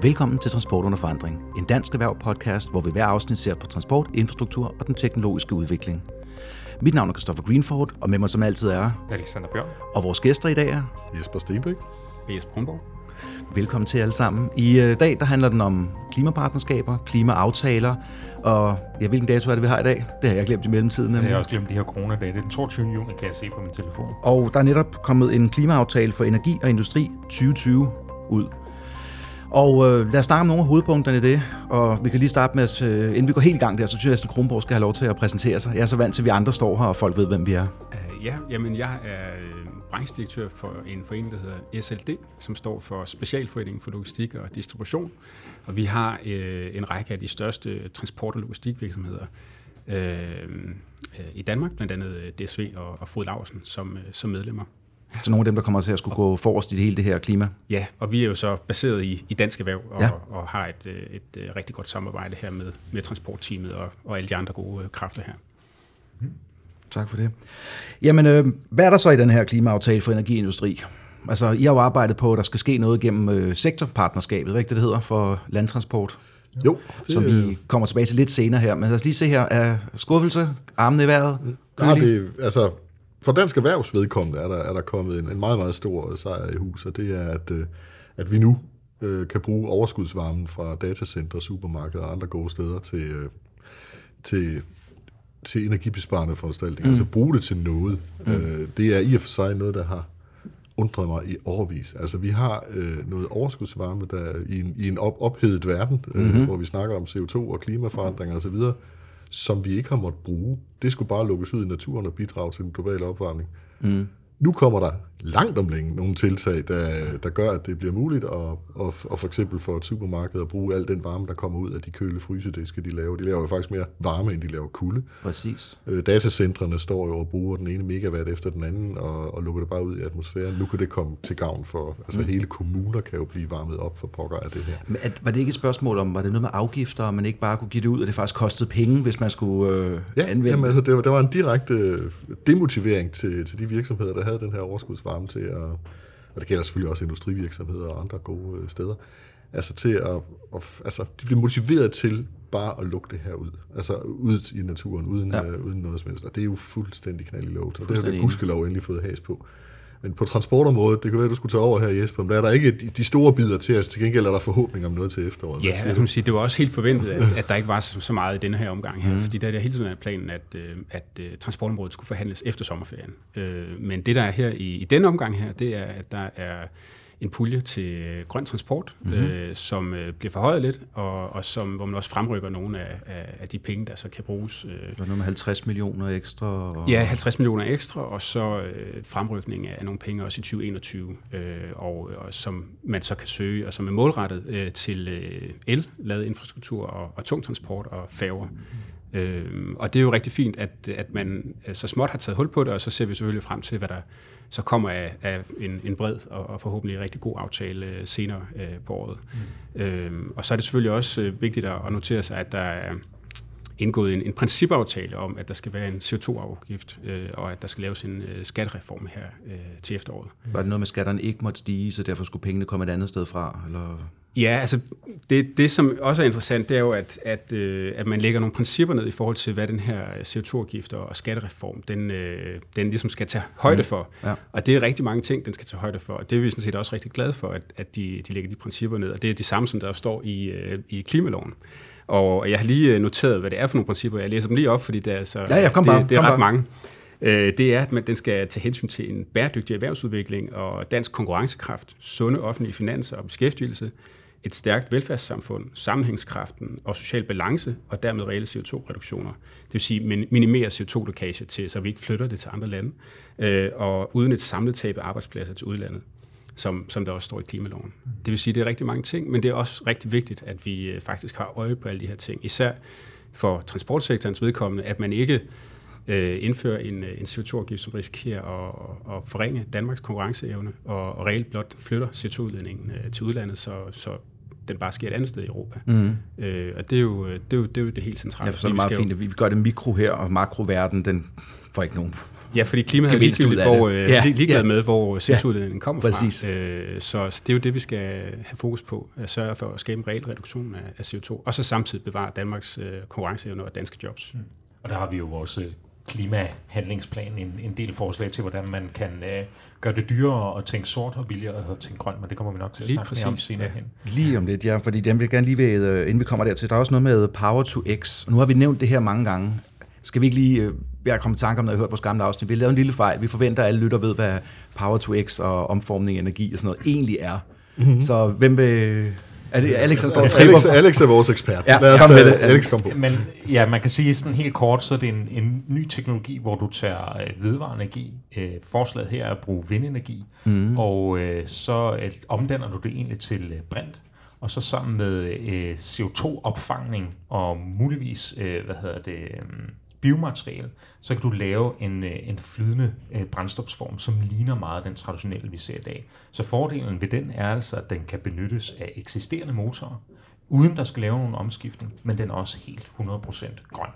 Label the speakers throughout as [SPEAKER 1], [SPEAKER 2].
[SPEAKER 1] Velkommen til Transport under forandring, en dansk erhverv podcast, hvor vi hver afsnit ser på transport, infrastruktur og den teknologiske udvikling. Mit navn er Christopher Greenford, og med mig som altid er...
[SPEAKER 2] Alexander Bjørn.
[SPEAKER 1] Og vores gæster i dag er...
[SPEAKER 3] Jesper Stenbæk.
[SPEAKER 2] Og Jesper Kronborg.
[SPEAKER 1] Velkommen til alle sammen. I øh, dag der handler den om klimapartnerskaber, klimaaftaler, og ja, hvilken dato er det, vi har i dag? Det har jeg glemt i mellemtiden.
[SPEAKER 2] Jeg har også glemt de her coronadage. Det er den 22. juni, kan jeg se på min telefon.
[SPEAKER 1] Og der er netop kommet en klimaaftale for energi og industri 2020 ud. Og øh, lad os snakke om nogle af hovedpunkterne i det, og vi kan lige starte med, at øh, inden vi går helt i gang der, så synes jeg, at Kronborg skal have lov til at præsentere sig. Jeg er så vant til, at vi andre står her, og folk ved, hvem vi er.
[SPEAKER 2] Uh, ja, jamen jeg er øh, branchedirektør for en forening, der hedder SLD, som står for Specialforeningen for Logistik og Distribution. Og vi har øh, en række af de største transport- og logistikvirksomheder øh, øh i Danmark, blandt andet DSV og, og Frode Larsen som, som medlemmer.
[SPEAKER 1] Så nogle af dem, der kommer til at skulle gå forrest i det hele det her klima?
[SPEAKER 2] Ja, og vi er jo så baseret i, i Dansk Erhverv og, ja. og har et, et, et rigtig godt samarbejde her med, med transportteamet og, og alle de andre gode kræfter her.
[SPEAKER 1] Tak for det. Jamen, øh, hvad er der så i den her klimaaftale for energiindustri? Altså, I har jo arbejdet på, at der skal ske noget gennem øh, sektorpartnerskabet, ikke det, hedder, for landtransport?
[SPEAKER 3] Jo.
[SPEAKER 1] Det, som vi kommer tilbage til lidt senere her. Men lad os lige se her. Er skuffelse, armene i vejret?
[SPEAKER 3] Ja, det, altså, for dansk erhvervs vedkommende er der, er der kommet en, en meget, meget stor sejr i hus, og det er, at, øh, at vi nu øh, kan bruge overskudsvarmen fra datacenter, supermarkeder og andre gode steder til, øh, til, til energibesparende foranstaltninger. Mm. Altså bruge det til noget. Mm. Øh, det er i og for sig noget, der har undret mig i overvis. Altså vi har øh, noget overskudsvarme der i en, i en op, ophedet verden, øh, mm-hmm. hvor vi snakker om CO2 og klimaforandringer osv., som vi ikke har måttet bruge. Det skulle bare lukkes ud i naturen og bidrage til den globale opvarmning. Mm. Nu kommer der langt om længe nogle tiltag, der, der gør, at det bliver muligt at, at, at for eksempel for et supermarked at bruge al den varme, der kommer ud af de køle frysediske, de laver. De laver jo faktisk mere varme, end de laver kulde.
[SPEAKER 1] Præcis.
[SPEAKER 3] Øh, datacentrene står jo og bruger den ene megawatt efter den anden, og, og lukker det bare ud i atmosfæren. Nu kan det komme til gavn for, altså mm. hele kommuner kan jo blive varmet op for pokker af det her.
[SPEAKER 1] Men at, var det ikke et spørgsmål om, var det noget med afgifter, og man ikke bare kunne give det ud, og det faktisk kostede penge, hvis man skulle øh,
[SPEAKER 3] ja,
[SPEAKER 1] anvende
[SPEAKER 3] jamen, altså, det? Var, der var en direkte demotivering til, til de virksomheder, der havde den her overskudsvarme til at, og det gælder selvfølgelig også industrivirksomheder og andre gode øh, steder, altså til at, at altså, de bliver motiveret til bare at lukke det her ud. Altså ud i naturen, uden, ja. øh, uden noget som helst. Og det er jo fuldstændig knald i låget. Og det har det gudskelov endelig fået has på. Men på transportområdet, det kan være, at du skulle tage over her, Jesper, men der er der ikke de store bidder til os. Til gengæld er der forhåbning om noget til efteråret.
[SPEAKER 2] Ja, jeg sige, det var også helt forventet, at, at der ikke var så meget i denne her omgang her. Mm. Fordi der er hele tiden planen, at, øh, at, at øh, transportområdet skulle forhandles efter sommerferien. Øh, men det, der er her i, i denne omgang her, det er, at der er en pulje til grøn transport, mm-hmm. øh, som øh, bliver forhøjet lidt, og, og som, hvor man også fremrykker nogle af, af, af de penge, der så kan bruges.
[SPEAKER 1] Øh. Det var noget med 50 millioner ekstra? Og...
[SPEAKER 2] Ja, 50 millioner ekstra, og så øh, fremrykning af nogle penge også i 2021, øh, og, og som man så kan søge, og som er målrettet øh, til øh, el-ladet infrastruktur og, og tungtransport og færger. Mm-hmm. Øh, og det er jo rigtig fint, at, at man så småt har taget hul på det, og så ser vi selvfølgelig frem til, hvad der så kommer af, af en, en bred og, og forhåbentlig rigtig god aftale øh, senere øh, på året. Mm. Øhm, og så er det selvfølgelig også øh, vigtigt at, at notere sig, at der er indgået en, en principaftale om, at der skal være en CO2-afgift, øh, og at der skal laves en øh, skattereform her øh, til efteråret.
[SPEAKER 1] Var det noget med, at skatterne ikke måtte stige, så derfor skulle pengene komme et andet sted fra? Eller?
[SPEAKER 2] Ja, altså det, det, som også er interessant, det er jo, at, at, øh, at man lægger nogle principper ned i forhold til, hvad den her CO2-afgift og skattereform, den, øh, den ligesom skal tage højde mm. for. Ja. Og det er rigtig mange ting, den skal tage højde for. Og det er vi sådan set også rigtig glade for, at, at de, de lægger de principper ned. Og det er de samme, som der står i, øh, i klimaloven. Og jeg har lige noteret, hvad det er for nogle principper. Jeg læser dem lige op, fordi det er, altså,
[SPEAKER 1] ja, ja, kom
[SPEAKER 2] det,
[SPEAKER 1] bare,
[SPEAKER 2] det er
[SPEAKER 1] kom
[SPEAKER 2] ret
[SPEAKER 1] bare.
[SPEAKER 2] mange. Øh, det er, at man, den skal tage hensyn til en bæredygtig erhvervsudvikling og dansk konkurrencekraft, sunde offentlige finanser og beskæftigelse, et stærkt velfærdssamfund, sammenhængskraften og social balance, og dermed reelle CO2-reduktioner. Det vil sige minimere CO2-lokage til, så vi ikke flytter det til andre lande, øh, og uden et samlet tab af arbejdspladser til udlandet, som, som der også står i klimaloven. Det vil sige, det er rigtig mange ting, men det er også rigtig vigtigt, at vi øh, faktisk har øje på alle de her ting, især for transportsektorens vedkommende, at man ikke øh, indfører en, en CO2-afgift, som risikerer at, at forringe Danmarks konkurrenceevne, og, og reelt blot flytter CO2-udledningen øh, til udlandet, så, så den bare sker et andet sted i Europa. Mm. Øh, og det er, jo, det, er jo, det er jo det helt centrale.
[SPEAKER 1] Ja, for så er det meget fint, at vi gør det mikro her, og makroverden, den får ikke nogen
[SPEAKER 2] Ja, fordi klimaet er ligegyldigt,
[SPEAKER 1] af
[SPEAKER 2] hvor,
[SPEAKER 1] det.
[SPEAKER 2] øh,
[SPEAKER 1] Ja,
[SPEAKER 2] ja, ligeglad
[SPEAKER 1] ja.
[SPEAKER 2] med, hvor CO2-udledningen kommer
[SPEAKER 1] præcis.
[SPEAKER 2] fra. Øh, så, så det er jo det, vi skal have fokus på, at sørge for at skabe en reel reduktion af, af CO2, og så samtidig bevare Danmarks øh, konkurrenceevne og danske jobs.
[SPEAKER 4] Og der har vi jo vores øh, klimahandlingsplan, en, en del forslag til, hvordan man kan øh, gøre det dyrere at tænke sort og billigere at tænke grønt, men det kommer vi nok til at
[SPEAKER 2] Lige
[SPEAKER 4] snakke mere om
[SPEAKER 2] præcis,
[SPEAKER 4] senere
[SPEAKER 2] ja.
[SPEAKER 4] hen.
[SPEAKER 1] Lige om lidt, ja, fordi den vil jeg gerne lige ved, øh, inden vi kommer dertil, der er også noget med Power to X. Nu har vi nævnt det her mange gange. Skal vi ikke lige, øh, jeg er kommet i tanke om, når jeg har hørt vores gamle afsnit, vi lavede en lille fejl. Vi forventer, at alle lytter ved, hvad Power to X og omformning af energi og sådan noget egentlig er. Mm-hmm. Så hvem vil... Er det Alex, der står og?
[SPEAKER 3] Alex, Alex er vores ekspert.
[SPEAKER 1] Ja,
[SPEAKER 3] Lad os,
[SPEAKER 1] kom med
[SPEAKER 3] øh,
[SPEAKER 1] det,
[SPEAKER 3] Alex, kom på.
[SPEAKER 4] Men ja, man kan sige sådan helt kort, så er det en, en ny teknologi, hvor du tager øh, vedvarende energi. Øh, forslaget her er at bruge vindenergi, mm. og øh, så øh, omdanner du det egentlig til øh, brint. Og så sammen med øh, CO2-opfangning og muligvis, øh, hvad hedder det, øh, biomateriale, så kan du lave en, øh, en flydende øh, brændstofsform, som ligner meget den traditionelle, vi ser i dag. Så fordelen ved den er altså, at den kan benyttes af eksisterende motorer, uden der skal lave nogen omskiftning, men den er også helt 100% grøn.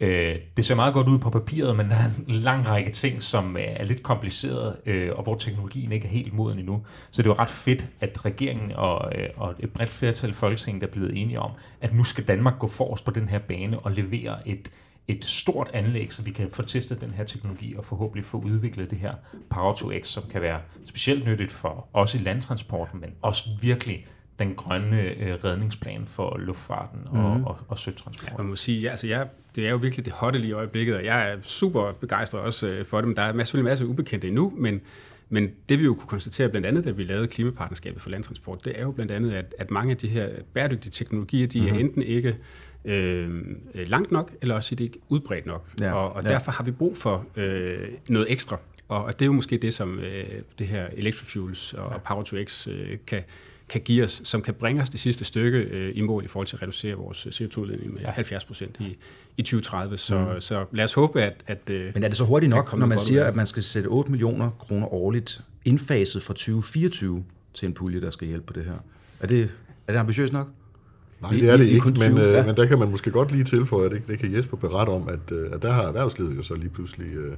[SPEAKER 4] Øh, det ser meget godt ud på papiret, men der er en lang række ting, som øh, er lidt kompliceret, øh, og hvor teknologien ikke er helt moden endnu. Så det er jo ret fedt, at regeringen og, øh, og et bredt flertal i Folketinget er blevet enige om, at nu skal Danmark gå forrest på den her bane og levere et, et stort anlæg, så vi kan få testet den her teknologi og forhåbentlig få udviklet det her Power to X, som kan være specielt nyttigt for os i landtransporten, men også virkelig den grønne øh, redningsplan for luftfarten og, mm. og, og søtransport.
[SPEAKER 2] Man må sige, ja, altså jeg, det er jo virkelig det hotte lige i øjeblikket, og jeg er super begejstret også øh, for det, men der er selvfølgelig en masse ubekendte endnu, men, men det vi jo kunne konstatere blandt andet, da vi lavede klimapartnerskabet for landtransport, det er jo blandt andet, at, at mange af de her bæredygtige teknologier, de mm-hmm. er enten ikke øh, langt nok, eller også er de ikke udbredt nok.
[SPEAKER 1] Ja,
[SPEAKER 2] Og, og
[SPEAKER 1] ja.
[SPEAKER 2] derfor har vi brug for øh, noget ekstra, og, og det er jo måske det, som øh, det her Electrofuels og Power to X øh, kan, kan give os, som kan bringe os det sidste stykke øh, i mål i forhold til at reducere vores CO2-udledning med 70 procent i, i 2030. Så, mm. så lad os håbe, at... at øh,
[SPEAKER 1] Men er det så hurtigt nok, når man siger,
[SPEAKER 2] ud
[SPEAKER 1] at man skal sætte 8 millioner kroner årligt indfaset fra 2024 til en pulje, der skal hjælpe på det her? Er det, er det ambitiøst nok?
[SPEAKER 3] Nej, det er det
[SPEAKER 1] i
[SPEAKER 3] ikke,
[SPEAKER 1] kun
[SPEAKER 3] men,
[SPEAKER 1] 20,
[SPEAKER 3] øh,
[SPEAKER 1] ja.
[SPEAKER 3] men der kan man måske godt lige tilføje, at det, det kan Jesper berette om, at, øh, at der har erhvervslivet jo så lige pludselig øh,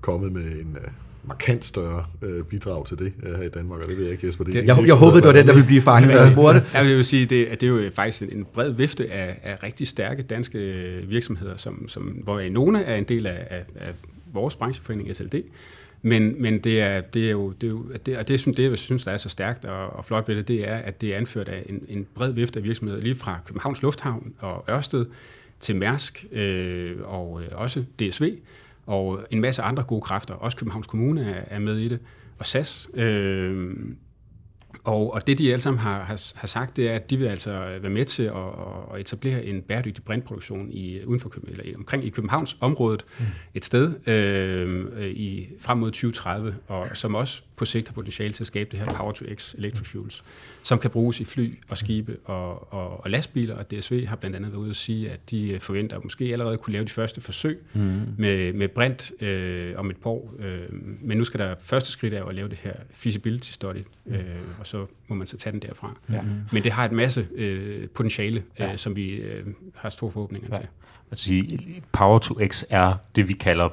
[SPEAKER 3] kommet med en øh, markant større øh, bidrag til det øh, her i Danmark, og det ved jeg ikke, Jesper. Det,
[SPEAKER 2] Det-
[SPEAKER 1] Jeg, jeg håbede, det var den, der ville blive fanget, når jeg spurgte.
[SPEAKER 2] Jeg vil sige, det, at det er jo faktisk en, en bred vifte af, af rigtig stærke danske øh, virksomheder, som, som, hvor nogle er en del af, af, af vores brancheforening SLD, men, men det er, det er jo, det er jo det, og det, synes, det, jeg synes, der er så stærkt og, og flot ved det, det er, at det er anført af en, en bred vifte af virksomheder, lige fra Københavns Lufthavn og Ørsted til Mærsk øh, og øh, også DSV, og en masse andre gode kræfter. Også Københavns Kommune er, er med i det, og SAS. Øh, og, og det, de alle sammen har, har, har sagt, det er, at de vil altså være med til at, at etablere en bæredygtig brintproduktion i, uden for København, eller omkring i Københavns området mm. et sted øh, i, frem mod 2030, og som også på sigt har potentiale til at skabe det her Power to X Electrofuels, som kan bruges i fly og skibe og, og, og lastbiler, og DSV har blandt andet været ude at sige, at de forventer at måske allerede kunne lave de første forsøg mm. med, med brint øh, om et par år, øh, men nu skal der første skridt af at lave det her feasibility study, øh, og så må man så tage den derfra. Ja. Men det har et masse øh, potentiale, øh,
[SPEAKER 4] Ja.
[SPEAKER 2] som vi øh, har store forhåbninger
[SPEAKER 4] Ja.
[SPEAKER 2] til.
[SPEAKER 4] at sige, Power to X er det, vi kalder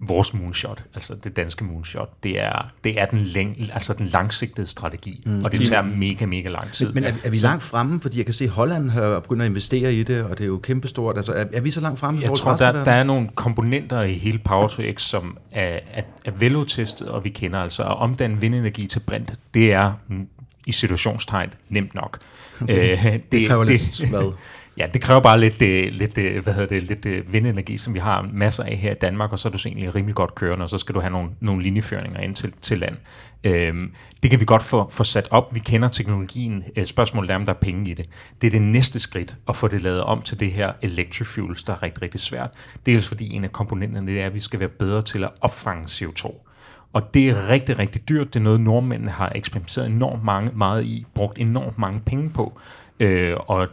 [SPEAKER 4] vores moonshot, altså det danske moonshot. Det er, det er den, læng, altså den langsigtede strategi, mm. og det tager mega, mega lang tid.
[SPEAKER 1] Men er, er vi langt fremme? Fordi jeg kan se, at Holland har begyndt at investere i det, og det er jo kæmpestort. Altså, er, er vi så langt fremme?
[SPEAKER 4] Jeg tror, der, der er nogle komponenter i hele Power to X, som er, er, er veludtestet, og vi kender altså. At omdanne vindenergi til brint, det er mm, i situationstegn nemt nok. Okay. Øh, det,
[SPEAKER 1] Det kræver lidt hvad?
[SPEAKER 4] Ja, det kræver bare lidt, øh, lidt, øh, hvad hedder det, lidt øh, vindenergi, som vi har masser af her i Danmark, og så er du så egentlig rimelig godt kørende, og så skal du have nogle, nogle linjeføringer ind til, til land. Øhm, det kan vi godt få, få sat op. Vi kender teknologien. Øh, Spørgsmålet er, om der er penge i det. Det er det næste skridt, at få det lavet om til det her electrofuels, der er rigtig, rigtig svært. Dels fordi en af komponenterne det er, at vi skal være bedre til at opfange CO2. Og det er rigtig, rigtig dyrt. Det er noget, nordmændene har eksperimenteret enormt mange, meget i, brugt enormt mange penge på. Øh, og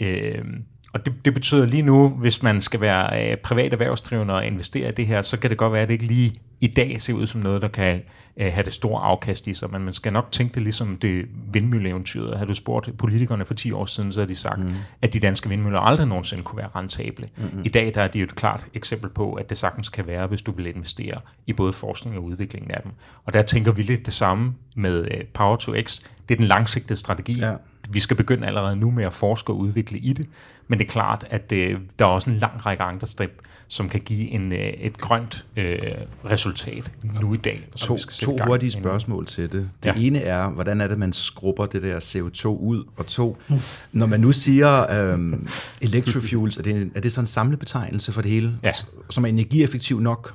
[SPEAKER 4] øh, og det, det betyder lige nu, hvis man skal være øh, privat erhvervsdrivende og investere i det her, så kan det godt være, at det ikke lige i dag ser ud som noget, der kan øh, have det store afkast i sig, men man skal nok tænke det ligesom det vindmølleeventyret. Har du spurgt politikerne for 10 år siden, så har de sagt, mm. at de danske vindmøller aldrig nogensinde kunne være rentable. Mm-hmm. I dag der er det jo et klart eksempel på, at det sagtens kan være, hvis du vil investere i både forskning og udviklingen af dem. Og der tænker vi lidt det samme med øh, Power to X. Det er den langsigtede strategi. Ja vi skal begynde allerede nu med at forske og udvikle i det, men det er klart, at øh, der er også en lang række andre step, som kan give en, øh, et grønt øh, resultat nu i dag.
[SPEAKER 1] To, vi skal to hurtige spørgsmål til det. Det ja. ene er, hvordan er det, man skrubber det der CO2 ud? Og to, når man nu siger øh, electrofuels, er det, er det så en samlebetegnelse for det hele, ja. som er energieffektiv nok?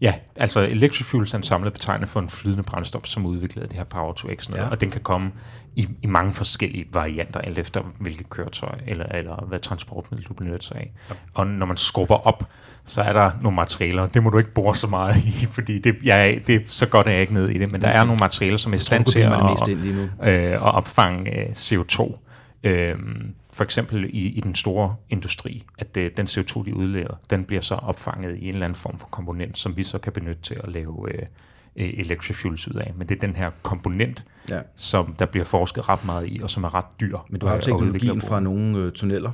[SPEAKER 4] Ja, altså Electrofuels er en samlet betegnelse for en flydende brændstof, som udviklede det her Power to X noget, ja. og den kan komme i, i mange forskellige varianter, alt efter hvilket køretøj eller, eller hvad transportmiddel du benytter sig af. Ja. Og når man skubber op, så er der nogle materialer, det må du ikke bore så meget i, fordi det, jeg, det, så godt er jeg ikke ned i det, men der er nogle materialer, som er i stand til at, øh, at opfange øh, CO2. Øh, for eksempel i, i den store industri, at det, den CO2, de udleder, den bliver så opfanget i en eller anden form for komponent, som vi så kan benytte til at lave øh, electrofuels ud af. Men det er den her komponent, ja. som der bliver forsket ret meget i, og som er ret dyr.
[SPEAKER 1] Men du har jo teknologien fra nogle øh, tunneller,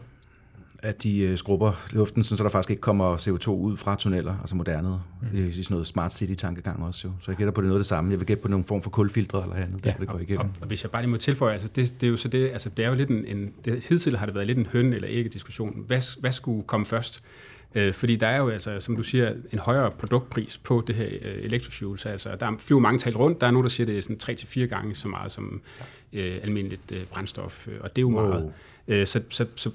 [SPEAKER 1] at de øh, skrubber luften, så der faktisk ikke kommer CO2 ud fra tunneller, altså moderne, mm. i sådan noget smart city-tankegang også jo. Så jeg gætter på, det noget af det samme. Jeg vil gætte på nogen form for kulfiltre eller andet, ja, der, det går igennem.
[SPEAKER 2] Og, og, hvis jeg bare lige må tilføje, altså det, det er jo så det, altså det er jo lidt en, en det, hidtil har det været lidt en høn eller ikke diskussion. Hvad, hvad skulle komme først? Øh, fordi der er jo, altså, som du siger, en højere produktpris på det her øh, electrofuels. Altså, der flyver mange tal rundt. Der er nogen, der siger, at det er sådan 3-4 gange så meget som øh, almindeligt øh, brændstof. Og det er jo wow. meget. Øh, så, så, så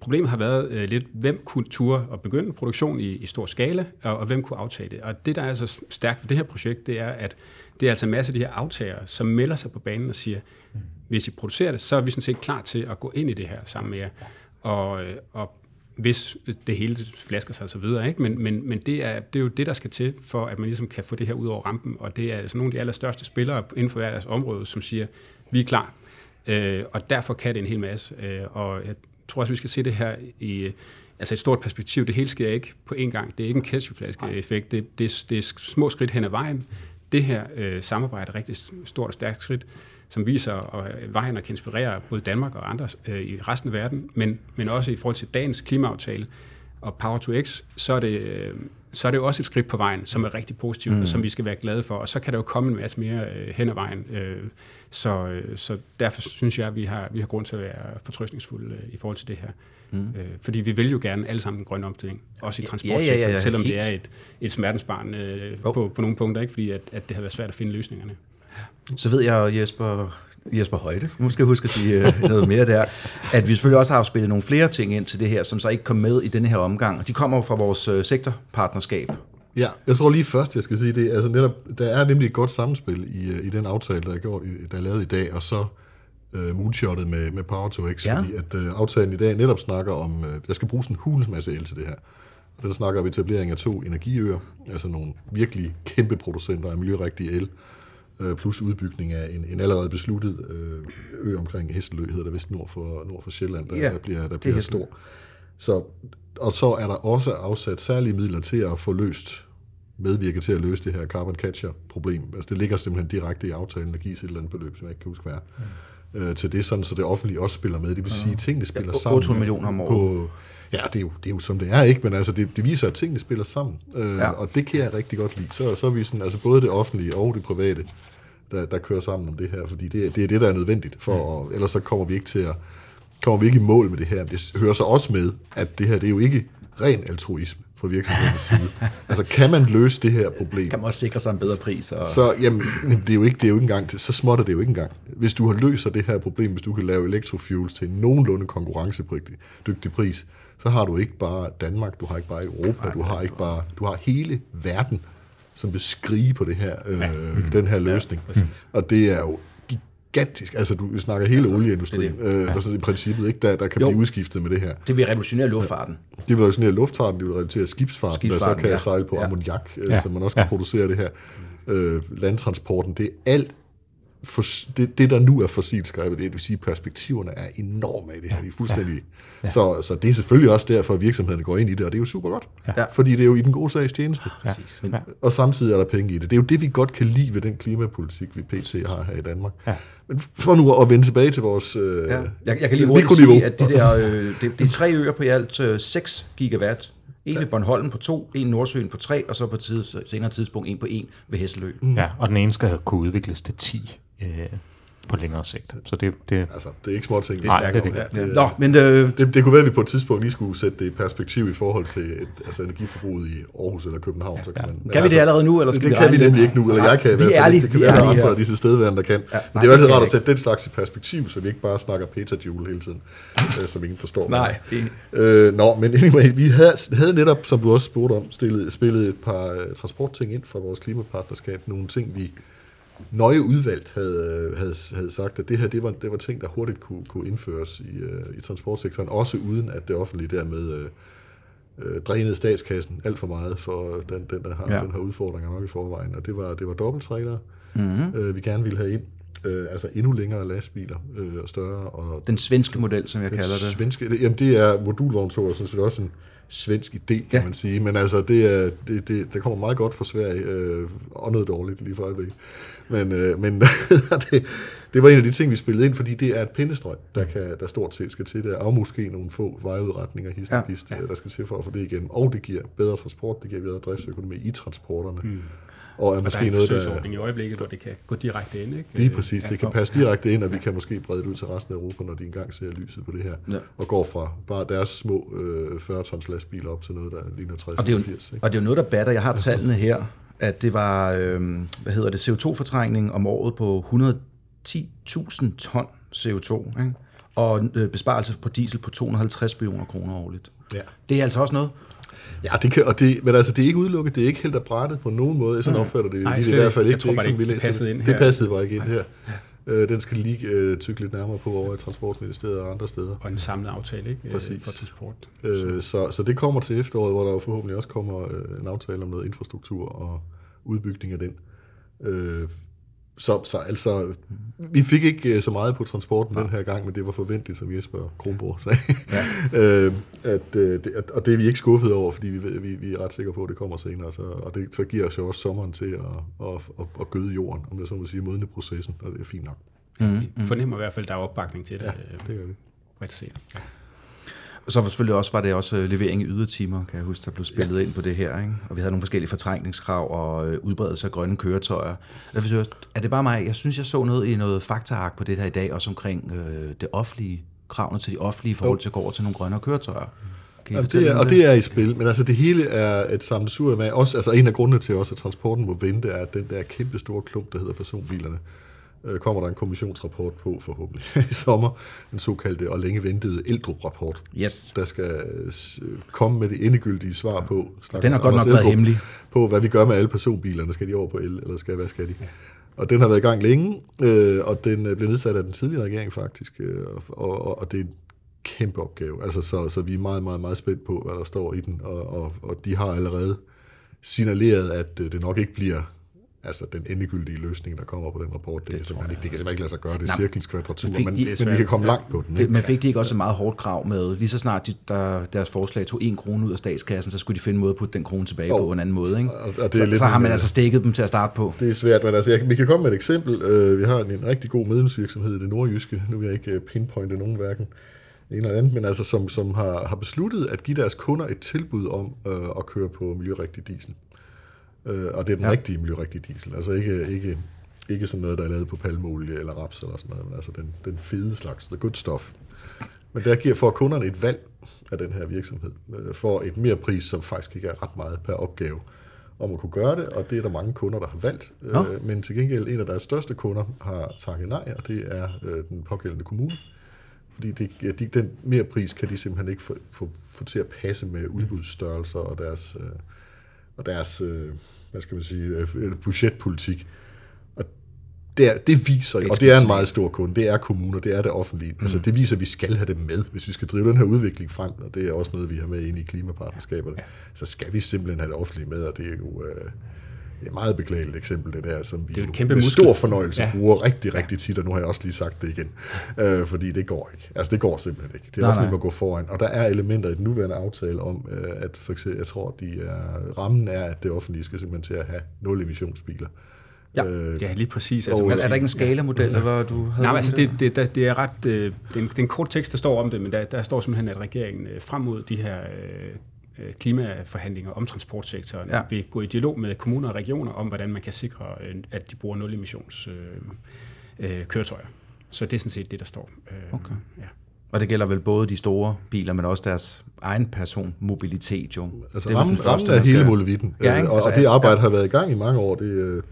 [SPEAKER 2] problemet har været øh, lidt, hvem kunne ture og begynde produktion i, i stor skala, og, og hvem kunne aftage det. Og det, der er så stærkt ved det her projekt, det er, at det er altså en masse af de her aftagere, som melder sig på banen og siger, hvis I producerer det, så er vi sådan set klar til at gå ind i det her sammen med jer. Og, øh, og hvis det hele flasker sig og så videre. Ikke? Men, men, men det, er, det er jo det, der skal til, for at man ligesom kan få det her ud over rampen. Og det er altså nogle af de allerstørste spillere inden for deres område, som siger, vi er klar. Øh, og derfor kan det en hel masse. Øh, og jeg tror også, vi skal se det her i altså et stort perspektiv. Det hele sker ikke på én gang. Det er ikke en ketchupflaske-effekt. Det, det, det er små skridt hen ad vejen. Det her øh, samarbejde er rigtig stort og stærkt skridt, som viser at vejen og kan inspirere både Danmark og andre øh, i resten af verden, men, men også i forhold til dagens klimaaftale og Power to X, så er det, øh, så er det jo også et skridt på vejen, som er rigtig positivt, mm. og som vi skal være glade for. Og så kan der jo komme en masse mere øh, hen ad vejen. Øh, så, øh, så derfor synes jeg, at vi har, vi har grund til at være fortrøstningsfulde øh, i forhold til det her. Mm. Øh, fordi vi vil jo gerne alle sammen en grøn omstilling, også i transportsektoren, ja, ja, ja, ja, selvom helt. det er et, et smertensbarn øh, oh. på, på nogle punkter, ikke? fordi at, at det har været svært at finde løsningerne.
[SPEAKER 1] Så ved jeg, Jesper, Jesper Højde, jeg huske at sige øh, noget mere der, at vi selvfølgelig også har spillet nogle flere ting ind til det her, som så ikke kom med i denne her omgang. De kommer jo fra vores øh, sektorpartnerskab.
[SPEAKER 3] Ja, jeg tror lige først, jeg skal sige det. Altså netop, der er nemlig et godt samspil i, øh, i den aftale, der er, gjort, der er lavet i dag, og så uh, moonshottet med, med Power to X, ja. fordi at uh, aftalen i dag netop snakker om, uh, der skal bruges en hulens masse el til det her. Og den snakker om etablering af to energiøer, altså nogle virkelig kæmpe producenter af miljørigtig el, uh, plus udbygning af en, en allerede besluttet uh, ø omkring Hesselø, hedder det vist nord for, nord for Sjælland, der, ja, der bliver, der bliver stor. Så, og så er der også afsat særlige midler til at få løst medvirke til at løse det her carbon catcher problem. Altså det ligger simpelthen direkte i aftalen, der gives et eller andet beløb, som jeg ikke kan huske hvad er, øh, til det, sådan, så det offentlige også spiller med. Det vil sige, at tingene spiller ja, sammen.
[SPEAKER 1] 800 millioner om året. På,
[SPEAKER 3] ja, det er, jo, det er jo som det er, ikke? Men altså, det, det viser, at tingene spiller sammen. Øh, ja. Og det kan jeg rigtig godt lide. Så, så er vi sådan, altså både det offentlige og det private, der, der kører sammen om det her, fordi det, det er det, der er nødvendigt, for at, ellers så kommer vi ikke til at kommer vi ikke i mål med det her. Det hører så også med, at det her det er jo ikke ren altruisme fra virksomhedens side. altså, kan man løse det her problem?
[SPEAKER 1] Kan man også sikre sig en bedre pris?
[SPEAKER 3] Og... Så, jamen, det er jo ikke, det er jo ikke engang, så småt er det jo ikke engang. Hvis du har løser det her problem, hvis du kan lave electrofuels til en nogenlunde konkurrencedygtig pris, så har du ikke bare Danmark, du har ikke bare Europa, du har ikke bare, du har hele verden, som vil skrige på det her, øh, den her løsning. Ja, og det er jo gigantisk. Altså, du snakker hele olieindustrien, det, det. Øh, der så i princippet, ikke, der, der kan jo. blive udskiftet med det her.
[SPEAKER 1] Det vil revolutionere luftfarten.
[SPEAKER 3] Det vil revolutionere luftfarten, det vil revolutionere skibsfarten, skibsfarten der så kan ja. sejle på ja. ammoniak, øh, ja. så man også kan ja. producere det her. Øh, landtransporten, det er alt for, det, det, der nu er fossilskrevet, det vil sige, at perspektiverne er enorme i det her. De er fuldstændig... Ja. Ja. Så, så det er selvfølgelig også derfor, at virksomhederne går ind i det, og det er jo super godt.
[SPEAKER 1] Ja.
[SPEAKER 3] Fordi det er jo i den gode sags tjeneste.
[SPEAKER 4] Ja. Ja.
[SPEAKER 3] Og samtidig er der penge i det. Det er jo det, vi godt kan lide ved den klimapolitik, vi pt. har her i Danmark.
[SPEAKER 4] Ja.
[SPEAKER 3] Men for nu at vende tilbage til vores øh,
[SPEAKER 1] Ja. Jeg, jeg kan lige hurtigt
[SPEAKER 3] mikroniveau.
[SPEAKER 1] sige, at de der, øh, det, det er tre øer på i alt øh, 6 gigawatt. En ved Bornholm på to, en i Nordsøen på tre, og så på tids, senere tidspunkt en på en ved Hesselø.
[SPEAKER 4] ja, og den ene skal kunne udvikles til 10 øh, på længere sigt. Så det, det
[SPEAKER 3] Altså, det er ikke små ting.
[SPEAKER 4] Nej, det er det
[SPEAKER 1] Ja. Nå, men øh,
[SPEAKER 3] Det, det kunne være, at vi på et tidspunkt lige skulle sætte det i perspektiv i forhold til et, altså energiforbruget i Aarhus eller København. Så kan, man, men
[SPEAKER 1] kan vi det allerede nu, eller skal
[SPEAKER 3] det
[SPEAKER 1] vi
[SPEAKER 3] kan vi nemlig ikke nu, eller
[SPEAKER 1] Nej,
[SPEAKER 3] jeg kan i
[SPEAKER 1] vi
[SPEAKER 3] hvert
[SPEAKER 1] er
[SPEAKER 3] fald ikke. Det kan
[SPEAKER 1] vi
[SPEAKER 3] være, der
[SPEAKER 1] ærlige
[SPEAKER 3] andre af de tilstedeværende, der kan.
[SPEAKER 1] Ja,
[SPEAKER 3] Men
[SPEAKER 1] nej,
[SPEAKER 3] det er jo altid
[SPEAKER 1] det
[SPEAKER 3] rart at sætte den slags i perspektiv, så vi ikke bare snakker petajoule hele tiden, øh, som ingen forstår.
[SPEAKER 1] Nej.
[SPEAKER 3] Øh, nå, men anyway, vi havde, havde netop, som du også spurgte om, stillet, spillet et par uh, transportting ind fra vores klimapartnerskab. Nogle ting, vi nøje udvalgt havde, havde, havde sagt, at det her det var, det var ting, der hurtigt kunne, kunne indføres i, uh, i transportsektoren, også uden at det offentlige dermed uh, uh, drænede statskassen alt for meget, for den, den, der har,
[SPEAKER 1] Ja.
[SPEAKER 3] den har udfordringer nok i forvejen. Og det var, det var dobbelttrailere,
[SPEAKER 1] Mhm.
[SPEAKER 3] mm-hmm. uh, vi gerne ville have ind. Uh, altså endnu længere lastbiler uh, og større. Og
[SPEAKER 1] Den svenske model, som jeg
[SPEAKER 3] den
[SPEAKER 1] kalder det.
[SPEAKER 3] Svenske, det, jamen det er modulvogntog, og sådan set også en svensk idé, kan
[SPEAKER 1] Ja.
[SPEAKER 3] ja. man sige. Men altså, det, er, det, det, det kommer meget godt fra Sverige, øh, og noget dårligt lige for øjeblikket. Men, øh, men det, det var en af de ting, vi spillede ind, fordi det er et pindestrøg, der, kan, der stort set skal til det, og måske nogle få vejudretninger, hist
[SPEAKER 1] Ja.
[SPEAKER 3] ja. hist, der skal til for at få det igen. Og det giver bedre transport, det giver bedre driftsøkonomi i transporterne. Mm. Og er
[SPEAKER 2] Og der er
[SPEAKER 3] måske
[SPEAKER 2] en
[SPEAKER 3] noget, der...
[SPEAKER 2] i øjeblikket, hvor det kan gå direkte ind. Ikke?
[SPEAKER 3] Lige præcis. Det kan
[SPEAKER 2] Ja.
[SPEAKER 3] passe direkte ind, og vi kan måske brede det ud til resten af Europa, når de engang ser lyset på det her.
[SPEAKER 1] Ja.
[SPEAKER 3] Og går fra bare deres små øh, 40 tons lastbiler op til noget, der ligner 60
[SPEAKER 1] Og det, er jo,
[SPEAKER 3] 80. Ikke?
[SPEAKER 1] og det er jo noget, der batter. Jeg har tallene her, at det var, øh, hvad hedder det, CO2-fortrængning om året på 110.000 ton CO2, ikke? og øh, besparelse på diesel på 250 millioner kroner årligt.
[SPEAKER 3] Ja.
[SPEAKER 1] Det er altså også noget.
[SPEAKER 3] Ja, det kan, og det, men altså, det er ikke udelukket, det er ikke helt af brættet på nogen måde, sådan opfatter det,
[SPEAKER 2] Nej, slet
[SPEAKER 3] i hvert fald
[SPEAKER 2] ikke. Jeg tror
[SPEAKER 3] det ikke,
[SPEAKER 2] det
[SPEAKER 3] som vi læser
[SPEAKER 2] passede ind
[SPEAKER 3] Det
[SPEAKER 2] her.
[SPEAKER 3] passede bare ikke ind her. Øh, den skal lige øh, tykke lidt nærmere på over i Transportministeriet og andre steder.
[SPEAKER 2] Og en samlet aftale ikke? Øh,
[SPEAKER 3] Præcis.
[SPEAKER 2] for transport.
[SPEAKER 3] Øh, så, så det kommer til efteråret, hvor der jo forhåbentlig også kommer øh, en aftale om noget infrastruktur og udbygning af den. Øh, så, så altså, vi fik ikke øh, så meget på transporten den her gang, men det var forventeligt, som Jesper Kronborg sagde. Ja. øh, at, øh, det, at, og det er vi ikke skuffet over, fordi vi, ved- vi, vi er ret sikre på, at det kommer senere. Så, og det så giver os jo også sommeren til at, at, at, at gøde jorden, om jeg så må sige, modne processen, og det er fint nok.
[SPEAKER 2] Mm. Vi fornemmer i hvert fald, at der er opbakning til det.
[SPEAKER 3] Ja,
[SPEAKER 2] øh,
[SPEAKER 3] det gør vi.
[SPEAKER 2] bredt set.
[SPEAKER 1] Og så selvfølgelig også var det også øh, levering i ydertimer, kan jeg huske, der blev spillet ja. ind på det her. Ikke? Og vi havde nogle forskellige fortrængningskrav og øh, udbredelse af grønne køretøjer. Derfor er det bare mig? Jeg synes, jeg så noget i noget faktaark på det her i dag, også omkring øh, det offentlige, kravene til de offentlige i forhold til at gå over til nogle grønnere køretøjer. Kan I
[SPEAKER 3] Jamen, det er, og det er i spil, men altså det hele er et sammensurium af, også, altså en af grundene til også, at transporten må vente, er, at den der kæmpe store klump, der hedder personbilerne, øh, kommer der en kommissionsrapport på forhåbentlig i sommer, den såkaldte og længe ventede Eldrup-rapport,
[SPEAKER 1] Yes.
[SPEAKER 3] der skal øh, komme med det endegyldige svar på,
[SPEAKER 1] Den har godt nok været hemmelig.
[SPEAKER 3] på, hvad vi gør med alle personbilerne. Skal de over på el, eller skal, hvad skal de? Og den har været i gang længe, øh, og den øh, blev nedsat af den tidligere regering faktisk, øh, og, og, og det er en kæmpe opgave. Altså, så, så vi er meget, meget, meget spændt på, hvad der står i den, og, og, og de har allerede signaleret, at øh, det nok ikke bliver altså den endegyldige løsning, der kommer på den rapport. Det, det, kan, simpelthen ikke, det kan simpelthen ikke lade sig gøre. Det er cirklens kvadratur,
[SPEAKER 1] fik
[SPEAKER 3] men,
[SPEAKER 1] de-
[SPEAKER 3] men vi kan komme langt på den. Ikke?
[SPEAKER 1] men fik de ikke også et meget hårdt krav med, lige så snart de, der, deres forslag tog en krone ud af statskassen, så skulle de finde en måde at putte den krone tilbage
[SPEAKER 3] Jo.
[SPEAKER 1] på en anden måde. Ikke?
[SPEAKER 3] Og- og det er
[SPEAKER 1] så,
[SPEAKER 3] lidt
[SPEAKER 1] så har man
[SPEAKER 3] øh,
[SPEAKER 1] altså stikket dem til at starte på.
[SPEAKER 3] Det er svært, men altså, jeg, vi kan komme med et eksempel. Øh, vi har en, en rigtig god medlemsvirksomhed i det nordjyske. Nu vil jeg ikke øh, pinpointe nogen hverken en eller anden, men altså, som, som har, har besluttet at give deres kunder et tilbud om øh, at køre på miljørigtig diesel. Øh, og det er den ja. rigtige miljørigtige diesel. Altså ikke, ikke, ikke sådan noget, der er lavet på palmeolie eller raps eller sådan noget, men altså den, den fede slags, the good stuff. Men der giver for kunderne et valg af den her virksomhed, øh, for et mere pris, som faktisk ikke er ret meget per opgave, om at kunne gøre det, og det er der mange kunder, der har valgt.
[SPEAKER 1] Nå.
[SPEAKER 3] Øh, men til gengæld, en af deres største kunder har takket nej, og det er øh, den pågældende kommune. Fordi det, de, den mere pris kan de simpelthen ikke få, få, få til at passe med udbudsstørrelser og deres, øh, og deres øh, hvad skal man sige, øh, budgetpolitik. Og det, det viser, og det er en meget stor kunde, det er kommuner, det er det offentlige. Mm. Altså det viser, at vi skal have det med, hvis vi skal drive den her udvikling frem, og det er også noget, vi har med ind i klimapartnerskaberne, ja. så skal vi simpelthen have det offentlige med, og det er jo, øh, et meget beklageligt eksempel, det der, som vi
[SPEAKER 2] Det er kæmpe
[SPEAKER 3] med
[SPEAKER 2] muskel.
[SPEAKER 3] stor fornøjelse
[SPEAKER 2] Ja.
[SPEAKER 3] ja. bruger rigtig, rigtig tit, og nu har jeg også lige sagt det igen, øh, fordi det går ikke. Altså, det går simpelthen ikke. Det er offentligt må gå foran, og der er elementer i den nuværende aftale om, øh, at for eksempel, jeg tror, de er, rammen er, at det offentlige skal simpelthen til at have nul emissionsbiler.
[SPEAKER 1] Ja.
[SPEAKER 3] Øh,
[SPEAKER 2] Ja, lige præcis.
[SPEAKER 3] Og-
[SPEAKER 1] Er, er der ikke en skalamodel, eller hvad du havde?
[SPEAKER 2] Nej, men altså det, det, det, det er ret... Øh, det, er en, det er en kort tekst, der står om det, men der, der står simpelthen, at regeringen øh, frem mod de her øh, klimaforhandlinger om transportsektoren Ja. vil gå i dialog med kommuner og regioner om, hvordan man kan sikre, øh, at de bruger nul-emissions øh, øh, køretøjer. Så det er sådan set det, der står. Øh,
[SPEAKER 1] Okay.
[SPEAKER 2] Ja.
[SPEAKER 1] Og det gælder vel både de store biler, men også deres egen personmobilitet, jo.
[SPEAKER 3] Altså
[SPEAKER 1] det er
[SPEAKER 3] rammen,
[SPEAKER 1] første,
[SPEAKER 3] rammen er
[SPEAKER 1] man skal-
[SPEAKER 3] hele muligheden,
[SPEAKER 1] Ja, ikke?
[SPEAKER 3] og, og det arbejde har været i gang i mange år. Det, øh,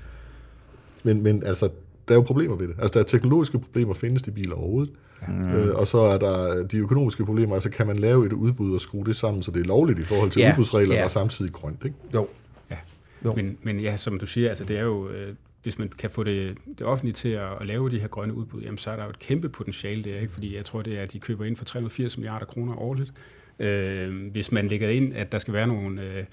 [SPEAKER 3] men, men altså, der er jo problemer ved det. Altså, der er teknologiske problemer, findes de biler overhovedet? Mm. Øh, og så er der de økonomiske problemer, altså kan man lave et udbud og skrue det sammen, så det er lovligt i forhold til
[SPEAKER 1] Ja,
[SPEAKER 3] ja, udbudsreglerne,
[SPEAKER 1] ja.
[SPEAKER 3] og samtidig grønt, ikke?
[SPEAKER 1] Jo.
[SPEAKER 2] Ja.
[SPEAKER 1] Jo.
[SPEAKER 2] Men, men ja, som du siger, altså det er jo, øh, hvis man kan få det, det offentlige til at, at lave de her grønne udbud, jamen så er der jo et kæmpe potentiale der, ikke? fordi jeg tror, det er, at de køber ind for 380 milliarder kroner årligt. Øh, hvis man lægger ind, at der skal være nogle øh,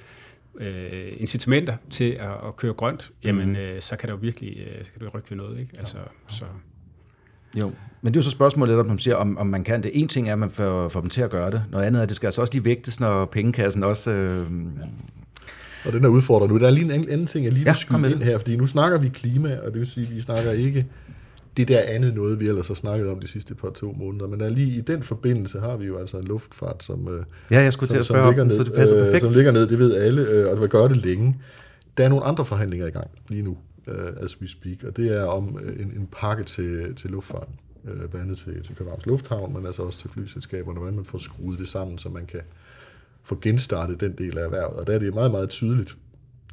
[SPEAKER 2] øh, incitamenter til at, at køre grønt, jamen
[SPEAKER 1] Mhm.
[SPEAKER 2] øh, så kan der jo virkelig øh, så kan det rykke ved noget. Ikke? Altså, så,
[SPEAKER 1] Jo, men det er jo så spørgsmålet, at man siger, om, om man kan det. En ting er, at man får, får dem til at gøre det. Noget andet er, at det skal altså også lige vægtes, når pengekassen også... Øh,
[SPEAKER 3] Og den er udfordret nu. Der er lige en anden ting, jeg lige
[SPEAKER 1] Ja,
[SPEAKER 3] vil
[SPEAKER 1] med
[SPEAKER 3] skyde ind her, fordi nu snakker vi klima, og det vil sige, at vi snakker ikke det der andet noget, vi ellers har snakket om de sidste par to måneder. Men lige i den forbindelse har vi jo altså en luftfart, som, øh,
[SPEAKER 1] ja, jeg skulle til at
[SPEAKER 3] som,
[SPEAKER 1] spørge om
[SPEAKER 3] ligger
[SPEAKER 1] den,
[SPEAKER 3] ned,
[SPEAKER 1] så det passer
[SPEAKER 3] øh,
[SPEAKER 1] perfekt.
[SPEAKER 3] som ligger ned, det ved alle, øh, og det vil gøre det længe. Der er nogle andre forhandlinger i gang lige nu, as we speak, og det er om en, en pakke til, til luftfarten, blandt andet til, til Københavns Lufthavn, men altså også til flyselskaberne, hvordan man får skruet det sammen, så man kan få genstartet den del af erhvervet. Og der er det meget, meget tydeligt,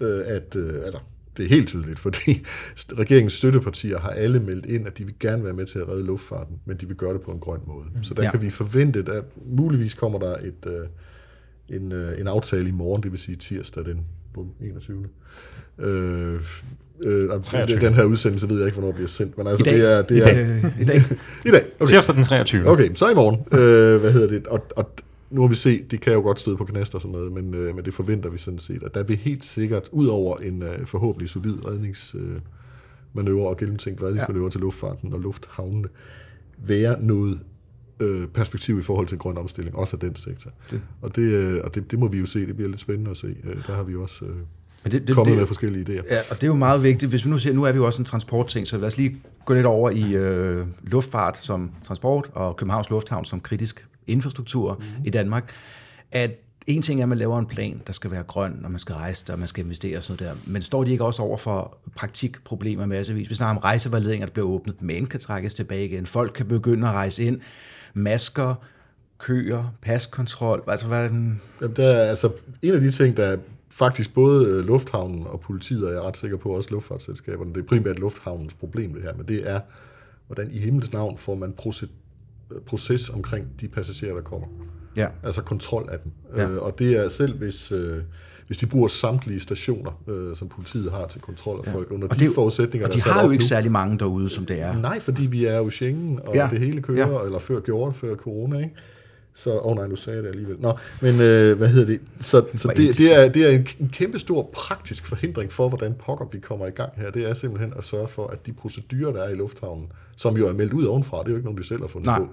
[SPEAKER 3] at, altså, det er helt tydeligt, fordi regeringens støttepartier har alle meldt ind, at de vil gerne være med til at redde luftfarten, men de vil gøre det på en grøn måde. Så der
[SPEAKER 1] Ja.
[SPEAKER 3] kan vi forvente, at muligvis kommer der et, øh, en, øh, en aftale i morgen, det vil sige tirsdag den bum, 21. Øh, øh,
[SPEAKER 4] 23.
[SPEAKER 3] den her udsendelse ved jeg ikke, hvornår bliver sendt, men altså
[SPEAKER 1] I dag.
[SPEAKER 3] det er... Det er.
[SPEAKER 1] I dag.
[SPEAKER 3] I dag. Okay.
[SPEAKER 4] Tirsdag den 23.
[SPEAKER 3] Okay, så i morgen. Øh, hvad hedder det? Og, og nu har vi set, det kan jo godt støde på knaster og sådan noget, men, øh, men det forventer vi sådan set. Og der vil helt sikkert, ud over en øh, forhåbentlig solid redningsmanøvre øh, og gennemtænkt redningsmanøvre ja. til luftfarten og lufthavnene, være noget øh, perspektiv i forhold til grøn omstilling, også af den sektor. Det. Og, det, øh, og det, det må vi jo se, det bliver lidt spændende at se. Øh, der har vi også øh,
[SPEAKER 1] Men det, det,
[SPEAKER 3] kommet
[SPEAKER 1] det,
[SPEAKER 3] med forskellige idéer.
[SPEAKER 1] Ja, og det er jo meget vigtigt. Hvis vi nu ser, nu er vi jo også en transportting, så lad os lige gå lidt over i øh, luftfart som transport og Københavns Lufthavn som kritisk infrastruktur mm. i Danmark. At en ting er, at man laver en plan, der skal være grøn, og man skal rejse og man skal investere og sådan noget der. Men står de ikke også over for praktikproblemer massevis? Vi snakker om rejsevejledninger, der bliver åbnet, men kan trækkes tilbage igen. Folk kan begynde at rejse ind. Masker, køer, paskontrol. Altså, hvad er den?
[SPEAKER 3] Jamen, der er, altså, en af de ting, der er faktisk både øh, lufthavnen og politiet, og jeg er ret sikker på også luftfartsselskaberne, det er primært lufthavnens problem det her, men det er, hvordan i himmels navn får man proces, omkring de passagerer, der kommer.
[SPEAKER 1] Ja.
[SPEAKER 3] Altså kontrol af dem.
[SPEAKER 1] Ja.
[SPEAKER 3] Øh, og det er selv, hvis, øh, hvis de bruger samtlige stationer, øh, som politiet har til kontrol af folk, under
[SPEAKER 1] Og,
[SPEAKER 3] de
[SPEAKER 1] det, er
[SPEAKER 3] forudsætninger,
[SPEAKER 1] og
[SPEAKER 3] der
[SPEAKER 1] de har jo ikke
[SPEAKER 3] nu.
[SPEAKER 1] særlig mange derude, som det er.
[SPEAKER 3] Nej, fordi vi er jo Schengen, og
[SPEAKER 1] Ja.
[SPEAKER 3] ja. det hele kører,
[SPEAKER 1] Ja.
[SPEAKER 3] ja. eller før gjorde før corona, ikke? Så, åh oh nej, nu sagde jeg det alligevel. Nå, men øh, hvad hedder det? Så, så det, det, er, det er en, en kæmpe stor praktisk forhindring for, hvordan pokker vi kommer i gang her. Det er simpelthen at sørge for, at de procedurer, der er i lufthavnen, som jo er meldt ud ovenfra, det er jo ikke nogen, de selv har fundet
[SPEAKER 1] Nej.
[SPEAKER 3] på,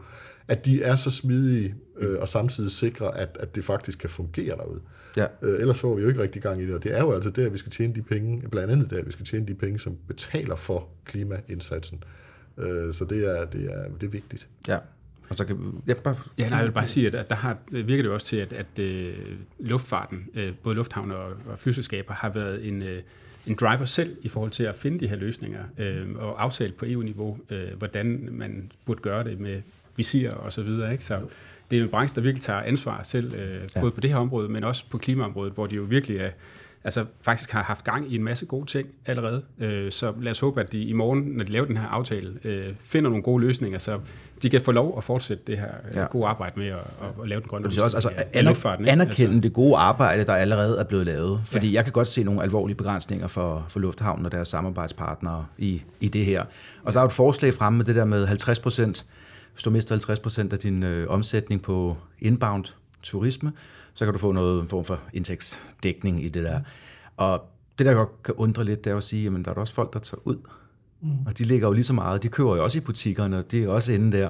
[SPEAKER 3] at de er så smidige øh, og samtidig sikre, at, at det faktisk kan fungere derude.
[SPEAKER 1] Ja.
[SPEAKER 3] Øh, ellers får vi jo ikke rigtig gang i det, og det er jo altså der, vi skal tjene de penge, blandt andet der, vi skal tjene de penge, som betaler for klimaindsatsen. Øh, så det er, det, er, det er vigtigt.
[SPEAKER 1] Ja. Og så kan. Ja, bare,
[SPEAKER 2] Ja, nej, jeg vil bare sige, at at der har, virker det også til, at, at øh, luftfarten, øh, både lufthavne og, og flyselskaber, har været en, øh, en driver selv i forhold til at finde de her løsninger øh, og aftale på EU-niveau, øh, hvordan man burde gøre det med visir og så videre. Ikke? Så det er en branche, der virkelig tager ansvar selv, øh,
[SPEAKER 1] Ja.
[SPEAKER 2] både på det her område, men også på klimaområdet, hvor de jo virkelig er, altså faktisk har haft gang i en masse gode ting allerede. Øh, så lad os håbe, at de i morgen, når de laver den her aftale, øh, finder nogle gode løsninger, så de kan få lov at fortsætte det her øh,
[SPEAKER 1] Ja.
[SPEAKER 2] gode arbejde med at, at, at lave den grønne
[SPEAKER 1] er også, altså,
[SPEAKER 2] omstilling
[SPEAKER 1] anerkende
[SPEAKER 2] Altså,
[SPEAKER 1] det gode arbejde, der allerede er blevet lavet. Fordi ja. jeg kan godt se nogle alvorlige begrænsninger for, for Lufthavnen og deres samarbejdspartnere i, i det her. Og så er jo et forslag fremme med det der med 50 procent. Hvis du mister 50 procent af din øh, omsætning på inbound turisme, så kan du få noget form for indtægtsdækning i det der. Og det, der godt kan undre lidt, det er at sige, at der er også folk, der tager ud. Mm. Og de ligger jo lige så meget. De køber jo også i butikkerne, og det er også inde der.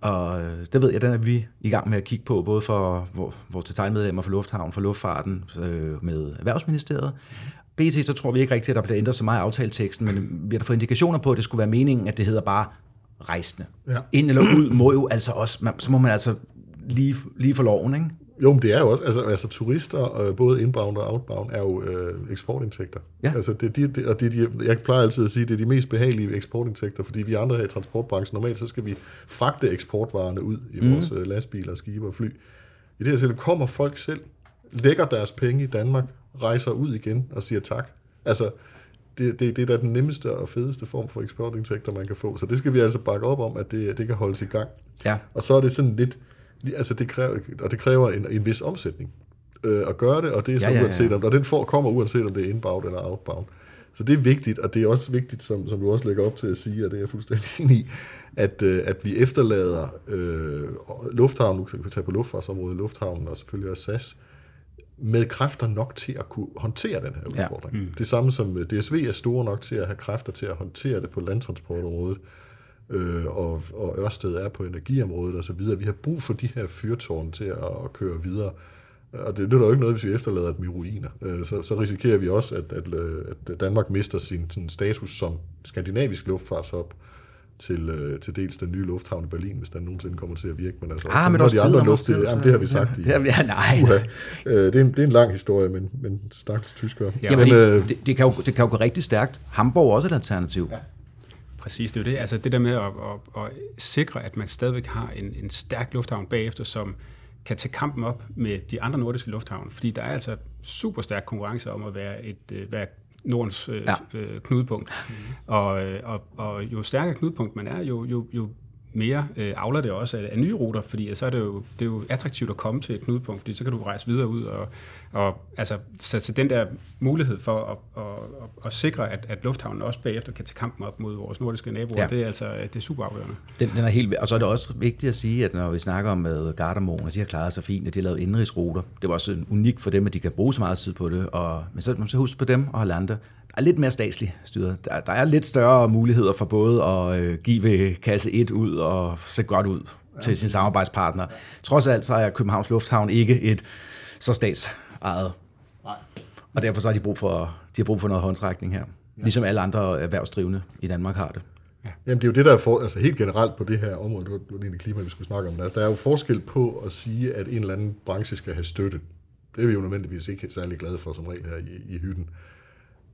[SPEAKER 1] Og øh, det ved jeg, den er vi i gang med at kigge på, både for vores detaljmedlemmer for Lufthavn, for Luftfarten, øh, med Erhvervsministeriet. BT, så tror vi ikke rigtigt, at der bliver ændret så meget af aftaleteksten, men vi har fået indikationer på, at det skulle være meningen, at det hedder bare rejsende. Ja. Ind eller ud må jo altså også, så må man altså lige, lige for loven, ikke?
[SPEAKER 3] Jo, men det er jo også, altså, altså turister, øh, både inbound og outbound, er jo øh, eksportindtægter. Ja. Altså, det, de, de, og det, de, jeg plejer altid at sige, det er de mest behagelige eksportindtægter, fordi vi andre her i transportbranchen, normalt så skal vi fragte eksportvarerne ud i mm. vores øh, lastbiler, skibe og fly. I det her tilfælde kommer folk selv, lægger deres penge i Danmark, rejser ud igen og siger tak. Altså, det, det, det er da den nemmeste og fedeste form for eksportindtægter, man kan få. Så det skal vi altså bakke op om, at det, det kan holdes i gang. Ja. Og så er det sådan lidt, altså det kræver, og det kræver en, en vis omsætning øh, at gøre det, og det er så ja, ja, ja. uanset om, og den får, kommer uanset om det er inbound eller outbound. Så det er vigtigt, og det er også vigtigt, som, som du også lægger op til at sige, og det er jeg fuldstændig enig i, at, øh, at vi efterlader øh, lufthavnen, nu kan vi tage på luftfartsområdet, lufthavnen og selvfølgelig også SAS, med kræfter nok til at kunne håndtere den her udfordring. Ja. Mm. Det samme som øh, DSV er store nok til at have kræfter til at håndtere det på landtransportområdet øh, og, og Ørsted er på energiområdet osv. Vi har brug for de her fyrtårne til at, at køre videre. Og det, det er jo ikke noget, hvis vi efterlader dem i ruiner. Øh, så, så risikerer vi også, at, at, at Danmark mister sin sin status som skandinavisk luftfartshop til, øh, til dels den nye lufthavn i Berlin, hvis den nogensinde kommer til at virke. Men altså,
[SPEAKER 1] ah, men også
[SPEAKER 3] de andre luft, det, jamen, det har vi sagt.
[SPEAKER 1] Ja, har, ja, nej.
[SPEAKER 3] Uha. Øh, det, er en, det er en lang historie, men, men stakkels tyskere.
[SPEAKER 1] Ja, men, øh, det, det, kan jo, det kan jo gå rigtig stærkt. Hamburg er også et alternativ. Ja.
[SPEAKER 2] Præcis, det er jo det. Altså det der med at, at, at sikre, at man stadigvæk har en, en stærk lufthavn bagefter, som kan tage kampen op med de andre nordiske lufthavne. Fordi der er altså super stærk konkurrence om at være, et, øh, være Nordens øh, ja. øh, knudepunkt. Mm. Og, øh, og, og jo stærkere knudepunkt man er, jo, jo, jo mere øh, afler det også af, af nye ruter, fordi så er det jo, det er jo attraktivt at komme til et knudepunkt, fordi så kan du rejse videre ud og, og altså, så, så den der mulighed for at, at, at, at sikre, at, at lufthavnen også bagefter kan tage kampen op mod vores nordiske naboer, ja. det er altså det er super afgørende.
[SPEAKER 1] Den, den er helt, og så er det også vigtigt at sige, at når vi snakker om med Gardermoen, at de har klaret sig fint, at de har lavet indrigsruter, det var også unikt for dem, at de kan bruge så meget tid på det, og, men så man så huske på dem og Hollander, der er lidt mere statslig styret. Der, der er lidt større muligheder for både at øh, give kasse 1 ud og se godt ud ja. til sin samarbejdspartner. Trods alt så er Københavns Lufthavn ikke et så statsejet. Nej. Og derfor så har de brug for, de har brug for noget håndtrækning her. Ja. Ligesom alle andre erhvervsdrivende i Danmark har det.
[SPEAKER 3] Ja. Jamen det er jo det, der er for, altså helt generelt på det her område, det var egentlig klima, vi skulle snakke om. Altså, der er jo forskel på at sige, at en eller anden branche skal have støtte. Det er vi jo nødvendigvis ikke særlig glade for som regel her i, i hytten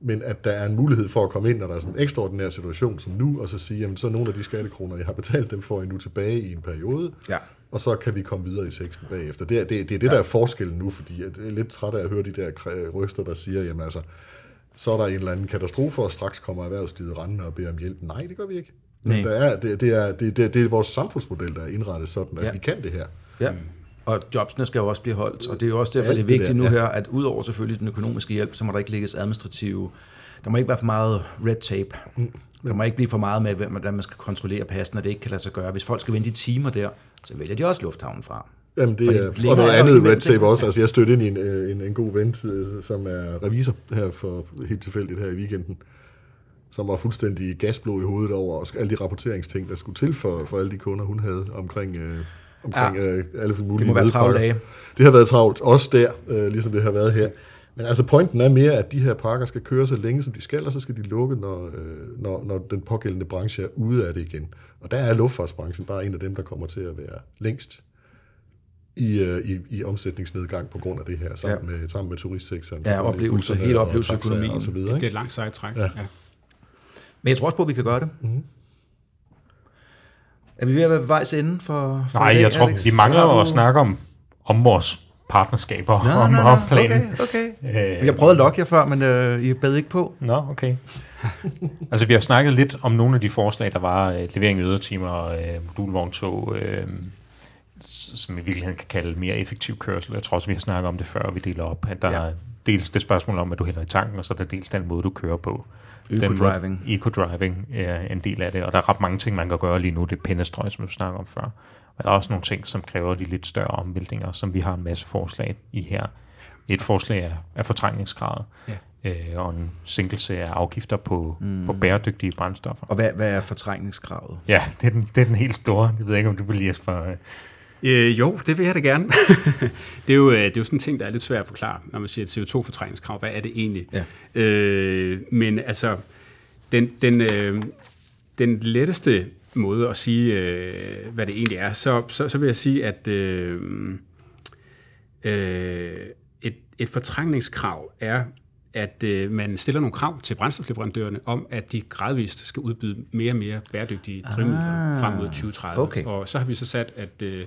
[SPEAKER 3] men at der er en mulighed for at komme ind, når der er sådan en ekstraordinær situation som nu, og så sige, jamen så er nogle af de skattekroner, jeg har betalt, dem får I nu tilbage i en periode, ja. og så kan vi komme videre i seksten bagefter. Det er det, det, er det ja. der er forskellen nu, fordi jeg er lidt træt af at høre de der røster, der siger, jamen altså, så er der en eller anden katastrofe, og straks kommer erhvervslivet rendende og beder om hjælp. Nej, det gør vi ikke. Men der er, det, det, er, det, det, det er vores samfundsmodel, der er indrettet sådan, at ja. vi kan det her. Ja.
[SPEAKER 1] Og jobsene skal jo også blive holdt, og det er jo også derfor, Alt det er vigtigt det der, nu ja. her, at udover selvfølgelig den økonomiske hjælp, så må der ikke lægges administrative der må ikke være for meget red tape. Mm. Der må ikke blive for meget med, hvordan man skal kontrollere passen, og det ikke kan lade sig gøre. Hvis folk skal vente i timer der, så vælger de også lufthavnen fra.
[SPEAKER 3] Jamen det er, og noget andet red tape også. Altså jeg stødte ind i en, øh, en, en god ven, som er revisor her for helt tilfældigt her i weekenden, som var fuldstændig gasblå i hovedet over alle de rapporteringsting, der skulle til for, for alle de kunder, hun havde omkring, øh, omkring ja. øh, alle mulige
[SPEAKER 1] Det må være travlt dage.
[SPEAKER 3] Det har været travlt, også der, øh, ligesom det har været her. Men altså pointen er mere, at de her parker skal køre så længe, som de skal, og så skal de lukke, når, øh, når, når den pågældende branche er ude af det igen. Og der er luftfartsbranchen bare en af dem, der kommer til at være længst i, øh, i, i omsætningsnedgang på grund af det her, sammen, ja. med, sammen med turistsektoren.
[SPEAKER 1] Ja, oplevelse, hele
[SPEAKER 2] ikke? Det bliver et langt sejt træk. Ja. ja.
[SPEAKER 1] Men jeg tror også på, at vi kan gøre det. Mm-hmm. Er vi ved at være ved vejs ende for,
[SPEAKER 4] for Nej, dag, jeg tror, Alex? vi mangler at snakke om, om vores partnerskaber nå, om, nå, nå, om planen.
[SPEAKER 1] Okay, okay. Øh, jeg prøvede at lokke jer før, men øh, I bad ikke på.
[SPEAKER 4] Nå, okay. altså, vi har snakket lidt om nogle af de forslag, der var øh, levering i ydertimer, øh, modulvogntog, øh, som i virkeligheden kan kalde mere effektiv kørsel. Jeg tror også, vi har snakket om det før, vi deler op. At der ja. er dels det spørgsmål om, at du hælder i tanken, og så er der dels den måde, du kører på.
[SPEAKER 1] Eco-driving.
[SPEAKER 4] Eco-driving er en del af det, og der er ret mange ting, man kan gøre lige nu. Det er pindestrøg, som du snakker om før. Men der er også nogle ting, som kræver de lidt større omvæltninger, som vi har en masse forslag i her. Et forslag er, er fortrængningsgradet. Ja. øh, og en sænkelse af afgifter på, mm. på bæredygtige brændstoffer.
[SPEAKER 1] Og hvad, hvad er fortrængningskravet?
[SPEAKER 4] Ja, det er, den, det er den helt store. Jeg ved ikke, om du vil Jesper.
[SPEAKER 2] Øh, jo, det vil jeg da gerne. det, er jo, det er jo sådan en ting, der er lidt svært at forklare, når man siger et CO2-fortrængningskrav. Hvad er det egentlig? Ja. Øh, men altså, den, den, øh, den letteste måde at sige, øh, hvad det egentlig er, så, så, så vil jeg sige, at øh, øh, et, et fortrængningskrav er, at øh, man stiller nogle krav til brændstofleverandørerne om, at de gradvist skal udbyde mere og mere bæredygtige drivmidler ah, frem mod 2030. Okay. Og så har vi så sat, at øh,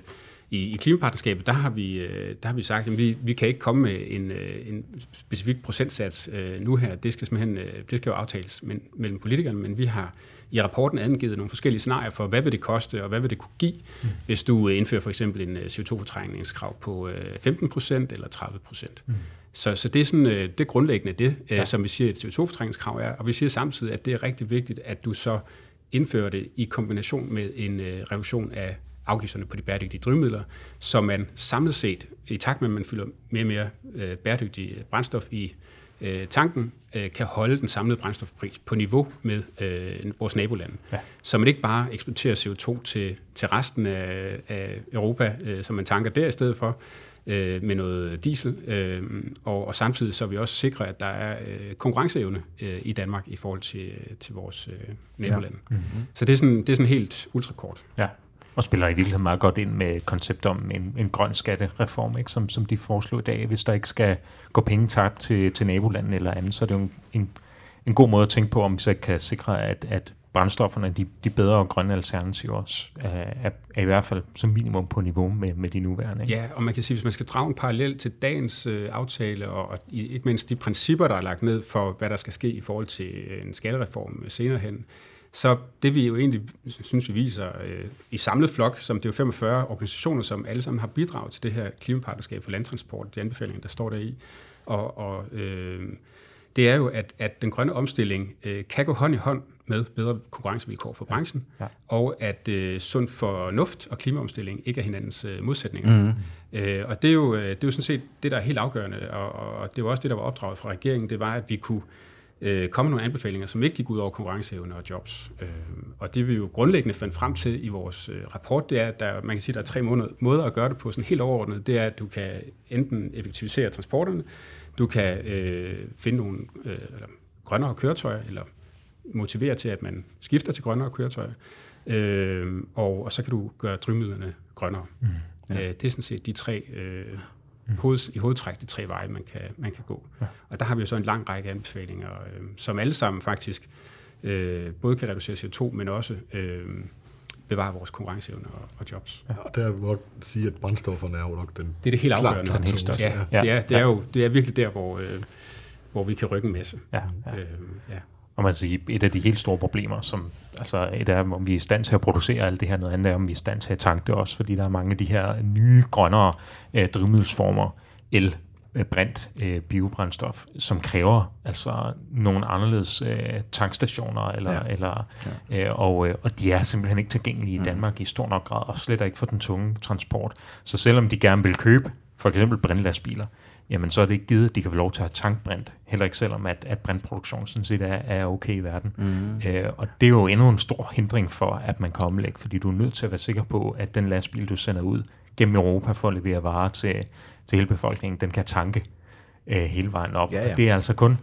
[SPEAKER 2] i, i klimapartnerskabet, der har vi, øh, der har vi sagt, at vi, vi kan ikke komme med en, øh, en specifik procentsats øh, nu her. Det skal simpelthen øh, det skal jo aftales men, mellem politikerne, men vi har i rapporten angivet nogle forskellige scenarier for, hvad vil det koste, og hvad vil det kunne give, mm. hvis du indfører for eksempel en CO2-fortrængningskrav på 15% eller 30 Mm. Så, så det er sådan, det er grundlæggende det, ja. som vi siger, et CO2-fortrængningskrav er, og vi siger samtidig, at det er rigtig vigtigt, at du så indfører det i kombination med en reduktion af afgifterne på de bæredygtige drivmidler, så man samlet set, i takt med at man fylder mere og mere øh, bæredygtig brændstof i øh, tanken, øh, kan holde den samlede brændstofpris på niveau med øh, vores nabolande. Ja. Så man ikke bare eksporterer CO2 til, til resten af, af Europa, øh, som man tanker der i stedet for, øh, med noget diesel, øh, og, og samtidig så vi også sikre, at der er øh, konkurrenceevne øh, i Danmark i forhold til, til vores øh, nabolande. Ja. Mm-hmm. Så det er, sådan, det er sådan helt ultrakort.
[SPEAKER 4] Ja og spiller i virkeligheden meget godt ind med et koncept om en, en grøn skattereform, ikke? Som, som de foreslår i dag. Hvis der ikke skal gå penge tabt til, til nabolanden eller andet, så er det jo en, en, en god måde at tænke på, om vi så kan sikre, at, at brændstofferne, de, de bedre og grønne alternativer også, er, er i hvert fald som minimum på niveau med, med de nuværende.
[SPEAKER 2] Ikke? Ja, og man kan sige, hvis man skal drage en parallel til dagens øh, aftale, og, og ikke mindst de principper, der er lagt ned for, hvad der skal ske i forhold til øh, en skattereform senere hen, så det vi jo egentlig synes, vi viser øh, i samlet flok, som det er jo 45 organisationer, som alle sammen har bidraget til det her klimapartnerskab for landtransport, de anbefalinger, der står der i. Og, og øh, det er jo, at, at den grønne omstilling øh, kan gå hånd i hånd med bedre konkurrencevilkår for branchen, ja. Og at øh, sund fornuft og klimaomstilling ikke er hinandens øh, modsætninger. Mm. Øh, og det er, jo, øh, det er jo sådan set det, der er helt afgørende, og, og det var også det, der var opdraget fra regeringen, det var, at vi kunne øh, komme nogle anbefalinger, som ikke gik ud over konkurrenceevne og jobs. Øh, og det vi jo grundlæggende fandt frem til i vores øh, rapport, det er, at der, man kan sige, at der er tre måneder, måder at gøre det på, sådan helt overordnet. Det er, at du kan enten effektivisere transporterne, du kan øh, finde nogle øh, eller grønnere køretøjer, eller motivere til, at man skifter til grønnere køretøjer, øh, og, og så kan du gøre drivmidlerne grønnere. Mm, ja. øh, det er sådan set de tre øh, mm. hoved, i hovedtræk de tre veje, man kan, man kan gå. Ja. Og der har vi jo så en lang række anbefalinger, øh, som alle sammen faktisk øh, både kan reducere CO2, men også øh, bevare vores konkurrenceevne og, og jobs.
[SPEAKER 3] Ja. Og der vil nok sige, at brændstofferne er jo nok den
[SPEAKER 2] Det er det helt afgørende. Den helt største. Ja, ja. Det, er, det, er jo, det er virkelig der, hvor, øh, hvor vi kan rykke en masse. Ja, ja. Øh,
[SPEAKER 4] ja. Og man siger, et af de helt store problemer, som altså et af om vi er i stand til at producere alt det her, noget andet er, om vi er i stand til at tanke det også, fordi der er mange af de her nye, grønnere øh, drivmiddelsformer, el, øh, brændt øh, biobrændstof, som kræver altså nogle anderledes øh, tankstationer, eller, ja. eller, ja. Øh, og, øh, og de er simpelthen ikke tilgængelige i mm. Danmark mm. i stor nok grad, og slet ikke for den tunge transport. Så selvom de gerne vil købe for eksempel brændlastbiler, jamen så er det ikke givet, at de kan få lov til at have tankbrændt, heller ikke selvom, at, at brændproduktion sådan set er, er okay i verden. Mm. Øh, og det er jo endnu en stor hindring for, at man kan omlægge, fordi du er nødt til at være sikker på, at den lastbil, du sender ud gennem Europa for at levere varer til, til hele befolkningen, den kan tanke øh, hele vejen op. Ja, ja. Og det er altså kun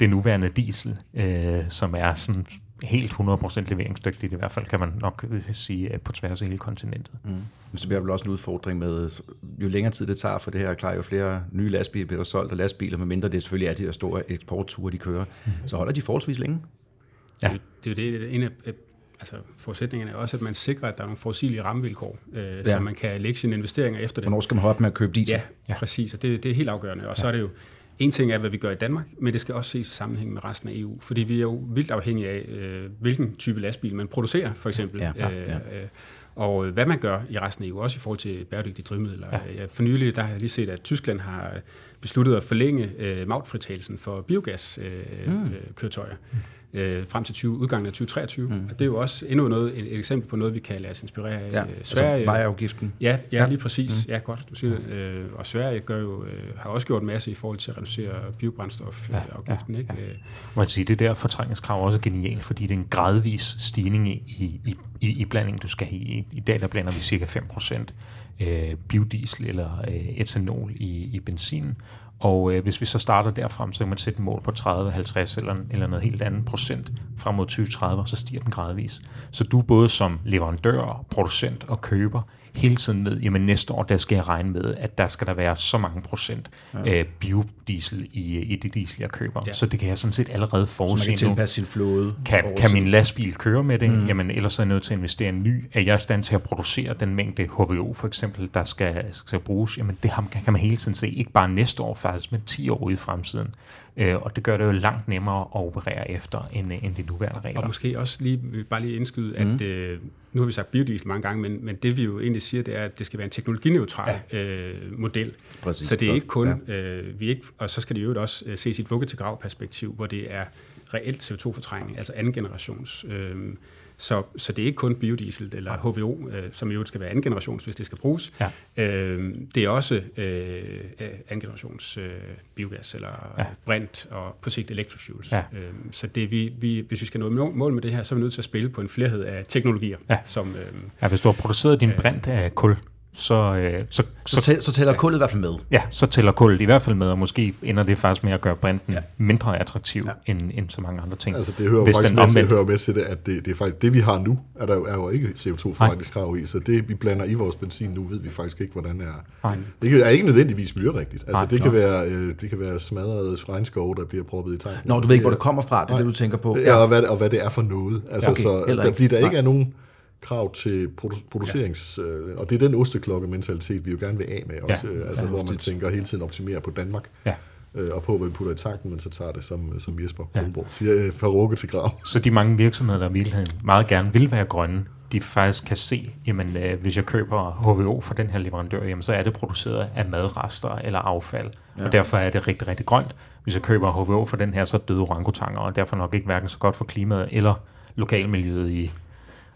[SPEAKER 4] det nuværende diesel, øh, som er sådan helt 100% leveringsdygtigt, i hvert fald kan man nok sige på tværs af hele kontinentet. Mm.
[SPEAKER 1] Men så bliver vel også en udfordring med, jo længere tid det tager for det her, klar, jo flere nye lastbiler bliver der solgt, og lastbiler, med mindre det selvfølgelig er de der store eksportture, de kører, mm. så holder de forholdsvis længe.
[SPEAKER 2] Ja. Det, det er jo det, en af altså forudsætningerne er også, at man sikrer, at der er nogle forudsigelige rammevilkår, øh, ja. så man kan lægge sine investeringer efter det.
[SPEAKER 1] Hvornår skal man holde op med at købe diesel?
[SPEAKER 2] Ja, ja. præcis, og det, det er helt afgørende. Og ja. så er det jo, en ting er, hvad vi gør i Danmark, men det skal også ses i sammenhæng med resten af EU, fordi vi er jo vildt afhængige af, øh, hvilken type lastbil man producerer, for eksempel. Ja, ja, ja. Øh, og hvad man gør i resten af EU, også i forhold til bæredygtige drivmidler. Ja. For nylig der har jeg lige set, at Tyskland har besluttet at forlænge øh, magtfritagelsen for biogaskøretøjer. Øh, mm. øh, frem til 20, udgangen af 2023. Mm. Og det er jo også endnu noget, et, et eksempel på noget, vi kan lade os inspirere af.
[SPEAKER 1] Ja,
[SPEAKER 2] Øh,
[SPEAKER 1] Sverige. altså vejafgiften.
[SPEAKER 2] Ja, ja, lige præcis. Mm. Ja, godt, du siger det. Øh, og Sverige gør jo, øh, har også gjort en masse i forhold til at reducere biobrændstofafgiften. Ja, ja, ja. Ikke? Øh,
[SPEAKER 4] Man sige, det der fortrængningskrav er også genialt, fordi det er en gradvis stigning i, i, i, i blandingen, du skal have. I, I dag der blander vi cirka 5% øh, biodiesel eller øh, etanol i, i benzin, og øh, hvis vi så starter derfra, så kan man sætte et mål på 30, 50 eller, eller noget helt andet procent frem mod 2030, og så stiger den gradvis. Så du både som leverandør, producent og køber hele tiden ved, jamen næste år, der skal jeg regne med, at der skal der være så mange procent ja. øh, biodiesel i, i det diesel, jeg køber.
[SPEAKER 2] Ja.
[SPEAKER 4] Så det kan jeg sådan set allerede
[SPEAKER 1] Så man
[SPEAKER 4] forudse
[SPEAKER 1] kan tilpasse sin flåde.
[SPEAKER 4] Kan, kan min lastbil køre med det? Mm. Jamen, ellers er jeg nødt til at investere en ny. Er jeg i stand til at producere den mængde HVO, for eksempel, der skal, skal bruges? Jamen, det kan man hele tiden se. Ikke bare næste år faktisk, men 10 år i fremtiden. Øh, og det gør det jo langt nemmere at operere efter, end, end de nuværende regler.
[SPEAKER 2] Og måske også lige, bare lige indskyde, at
[SPEAKER 1] Mhm.
[SPEAKER 2] øh, nu har vi sagt biodiesel mange gange, men, men det vi jo egentlig siger, det er, at det skal være en teknologineutral ja. øh, model.
[SPEAKER 1] Præcis.
[SPEAKER 2] Så det er ikke kun, ja. øh, vi ikke, og så skal det jo også øh, ses i et vugge til grav perspektiv, hvor det er reelt CO2-fortrængning, altså anden generations. Øh, så, så det er ikke kun biodiesel eller HVO, øh, som jo skal være anden generations, hvis det skal bruges.
[SPEAKER 4] Ja.
[SPEAKER 2] Øh, det er også øh, øh, anden generations øh, biogas eller
[SPEAKER 4] Ja.
[SPEAKER 2] brint og på sigt electrofuels.
[SPEAKER 4] Ja.
[SPEAKER 2] Øh, så det, vi, vi, hvis vi skal nå må- mål med det her, så er vi nødt til at spille på en flerhed af teknologier,
[SPEAKER 4] Ja.
[SPEAKER 2] som øh,
[SPEAKER 4] Ja, hvis du har produceret din brint af kul, så, øh, så,
[SPEAKER 1] Så,
[SPEAKER 4] så,
[SPEAKER 1] så tæller kullet i hvert fald med.
[SPEAKER 4] ja, så tæller kullet i hvert fald med, og måske ender det faktisk med at gøre brinten
[SPEAKER 1] Ja.
[SPEAKER 4] mindre attraktiv ja. end, end så mange andre ting.
[SPEAKER 3] Altså det hører
[SPEAKER 4] Hvis
[SPEAKER 3] faktisk
[SPEAKER 4] den
[SPEAKER 3] med til,
[SPEAKER 4] omvendt-
[SPEAKER 3] hører med til det, at det, det er faktisk det, vi har nu, er der jo, er jo ikke CO2-forretningskrav i, så det, vi blander i vores benzin nu, ved vi faktisk ikke, hvordan er.
[SPEAKER 4] Nej.
[SPEAKER 3] Det er ikke nødvendigvis miljørigtigt. Altså
[SPEAKER 4] Nej,
[SPEAKER 3] det, kan
[SPEAKER 4] nej.
[SPEAKER 3] være, øh, det kan være smadrede regnskove, der bliver proppet i tanken.
[SPEAKER 1] Når du ved ikke, hvor det kommer fra, det er det, du tænker på.
[SPEAKER 3] Ja, og hvad, og hvad det er for noget. Altså,
[SPEAKER 1] Okay,
[SPEAKER 3] så, der,
[SPEAKER 1] ikke.
[SPEAKER 3] fordi der ikke
[SPEAKER 1] Nej.
[SPEAKER 3] er nogen krav til produ- producerings... Øh, og det er den osteklokke-mentalitet, vi jo gerne vil af med også.
[SPEAKER 4] Ja.
[SPEAKER 3] Øh, altså, hvor man tænker hele tiden optimere på Danmark.
[SPEAKER 4] Ja.
[SPEAKER 3] Øh, og på, hvad vi putter i tanken, men så tager det, som, som Jesper
[SPEAKER 4] Ja.
[SPEAKER 3] Kohlborg siger, øh, farukke til grav.
[SPEAKER 4] Så de mange virksomheder, der i virkeligheden meget gerne vil være grønne, de faktisk kan se, jamen øh, hvis jeg køber HVO fra den her leverandør, jamen så er det produceret af madrester eller affald. Ja. Og derfor er det rigtig, rigtig grønt. Hvis jeg køber HVO fra den her, så er døde orangutanger, og derfor nok ikke hverken så godt for klimaet eller lokalmiljøet i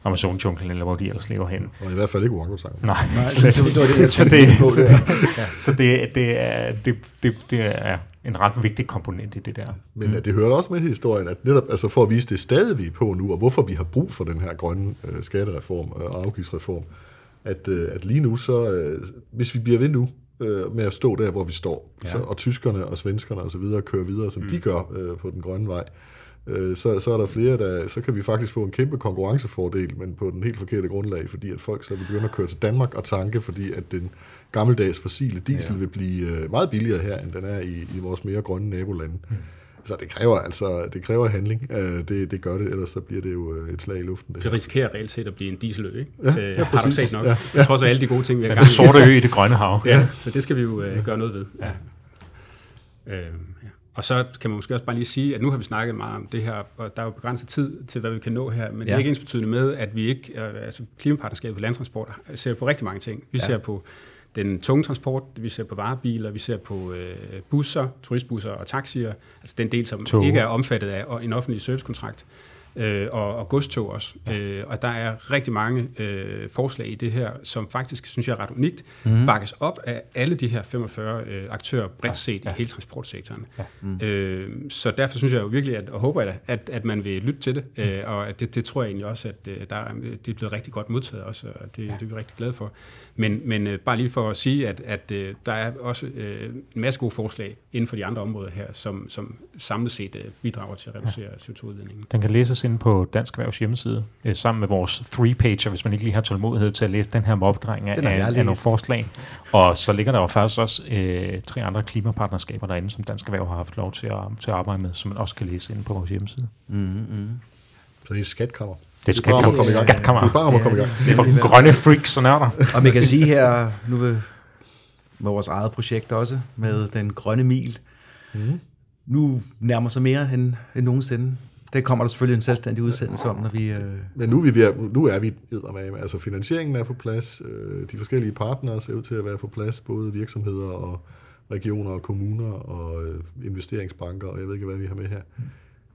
[SPEAKER 4] Amazon-junglen, eller hvor de ellers lever hen.
[SPEAKER 3] Og i hvert fald ikke orangutanger.
[SPEAKER 4] Nej,
[SPEAKER 1] Nej,
[SPEAKER 4] slet
[SPEAKER 1] det, det var det, jeg
[SPEAKER 4] så det,
[SPEAKER 1] på
[SPEAKER 4] så det, så det, det, er, det, det, det er en ret vigtig komponent i det der.
[SPEAKER 3] Men mm. det hører også med historien, at netop altså for at vise det stadig vi er på nu, og hvorfor vi har brug for den her grønne øh, skattereform øh, og afgiftsreform, at, øh, at lige nu, så øh, hvis vi bliver ved nu øh, med at stå der, hvor vi står, ja. så, og tyskerne og svenskerne og så videre kører videre, som mm. de gør øh, på den grønne vej, øh, så, så er der flere, der, så kan vi faktisk få en kæmpe konkurrencefordel, men på den helt forkerte grundlag, fordi at folk så begynder at køre til Danmark og tanke, fordi at den gammeldags fossile diesel ja. vil blive øh, meget billigere her, end den er i, i vores mere grønne nabolande. Mm. Så det kræver altså det kræver handling. Øh, det, det gør det, ellers så bliver det jo øh, et slag i luften. Det,
[SPEAKER 2] det risikerer reelt set at blive en dieselø, ikke?
[SPEAKER 3] Ja,
[SPEAKER 2] øh,
[SPEAKER 3] ja,
[SPEAKER 2] har du
[SPEAKER 3] præcis.
[SPEAKER 2] set nok.
[SPEAKER 3] Ja,
[SPEAKER 2] Ja, ja. Trods af alle de gode ting, vi har
[SPEAKER 4] Den
[SPEAKER 2] gang i.
[SPEAKER 4] sorte ø i det grønne hav.
[SPEAKER 2] Ja, så det skal vi jo øh, gøre noget ved. Ja. Øh, ja. Og så kan man måske også bare lige sige, at nu har vi snakket meget om det her, og der er jo begrænset tid til, hvad vi kan nå her, men ja. det er ikke ens betydende med, at vi ikke, øh, altså klimapartnerskabet for landtransport ser på rigtig mange ting. Vi ja. ser på den tunge transport, vi ser på varebiler, vi ser på øh, busser, turistbusser og taxier, altså den del, som
[SPEAKER 4] Tog.
[SPEAKER 2] ikke er omfattet af en offentlig servicekontrakt, øh, og, og godstog også. Ja. Øh, og der er rigtig mange øh, forslag i det her, som faktisk, synes jeg er ret unikt, mm-hmm. bakkes op af alle de her 45 øh, aktører bredt set ja. i hele transportsektoren. Ja. Mm. Øh, så derfor synes jeg jo virkelig, at, og håber jeg da, at, at man vil lytte til det, mm. øh, og at det, det tror jeg egentlig også, at øh, der er, det er blevet rigtig godt modtaget også, og det, ja. det er vi rigtig glade for. Men, men øh, bare lige for at sige, at, at øh, der er også øh, en masse gode forslag inden for de andre områder her, som, som samlet set øh, bidrager til at reducere ja. CO2-udledningen.
[SPEAKER 4] Den kan læses inde på Dansk Erhvervs hjemmeside, øh, sammen med vores three-pager, hvis man ikke lige har tålmodighed til at læse den her med opdreng af, af, af nogle forslag. Og så ligger der jo faktisk også øh, tre andre klimapartnerskaber derinde, som Dansk Erhverv har haft lov til at, til at arbejde med, som man også kan læse inde på vores hjemmeside.
[SPEAKER 3] Så det er skatkammer.
[SPEAKER 4] Det er et
[SPEAKER 3] bare om at komme i gang.
[SPEAKER 4] skatkammer.
[SPEAKER 3] Det er bare om at komme i gang.
[SPEAKER 4] Det er for grønne freaks og nørder.
[SPEAKER 1] Og man kan sige her, nu vil med vores eget projekt også, med den grønne mil,
[SPEAKER 3] Mm.
[SPEAKER 1] nu nærmer sig mere end, end nogensinde. Det kommer der selvfølgelig en selvstændig udsendelse om, når vi... Øh,
[SPEAKER 3] Men nu er vi, ved nu er vi med. Altså finansieringen er på plads. øh, De forskellige partnere ser ud til at være på plads. Både virksomheder og regioner og kommuner og øh, investeringsbanker, og jeg ved ikke, hvad vi har med her.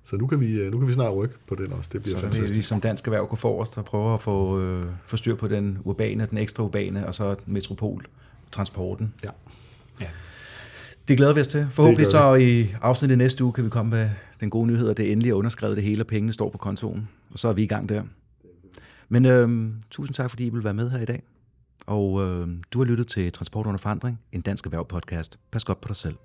[SPEAKER 3] Så nu kan, vi, nu kan vi snart rykke på den også. Det bliver
[SPEAKER 1] Så
[SPEAKER 3] fantastisk.
[SPEAKER 1] vil vi som dansk erhverv gå forrest og prøve at få, øh, få styr på den urbane, den ekstra urbane, og så metropol, transporten.
[SPEAKER 3] Ja.
[SPEAKER 2] Ja.
[SPEAKER 1] Det glæder vi os til. Forhåbentlig så i afsnittet næste uge kan vi komme med den gode nyhed, at det endelig er underskrevet det hele, og pengene står på kontoen. Og så er vi i gang der. Men øh, tusind tak, fordi I vil være med her i dag. Og øh, du har lyttet til Transport under forandring, en dansk erhverv podcast. Pas godt på dig selv.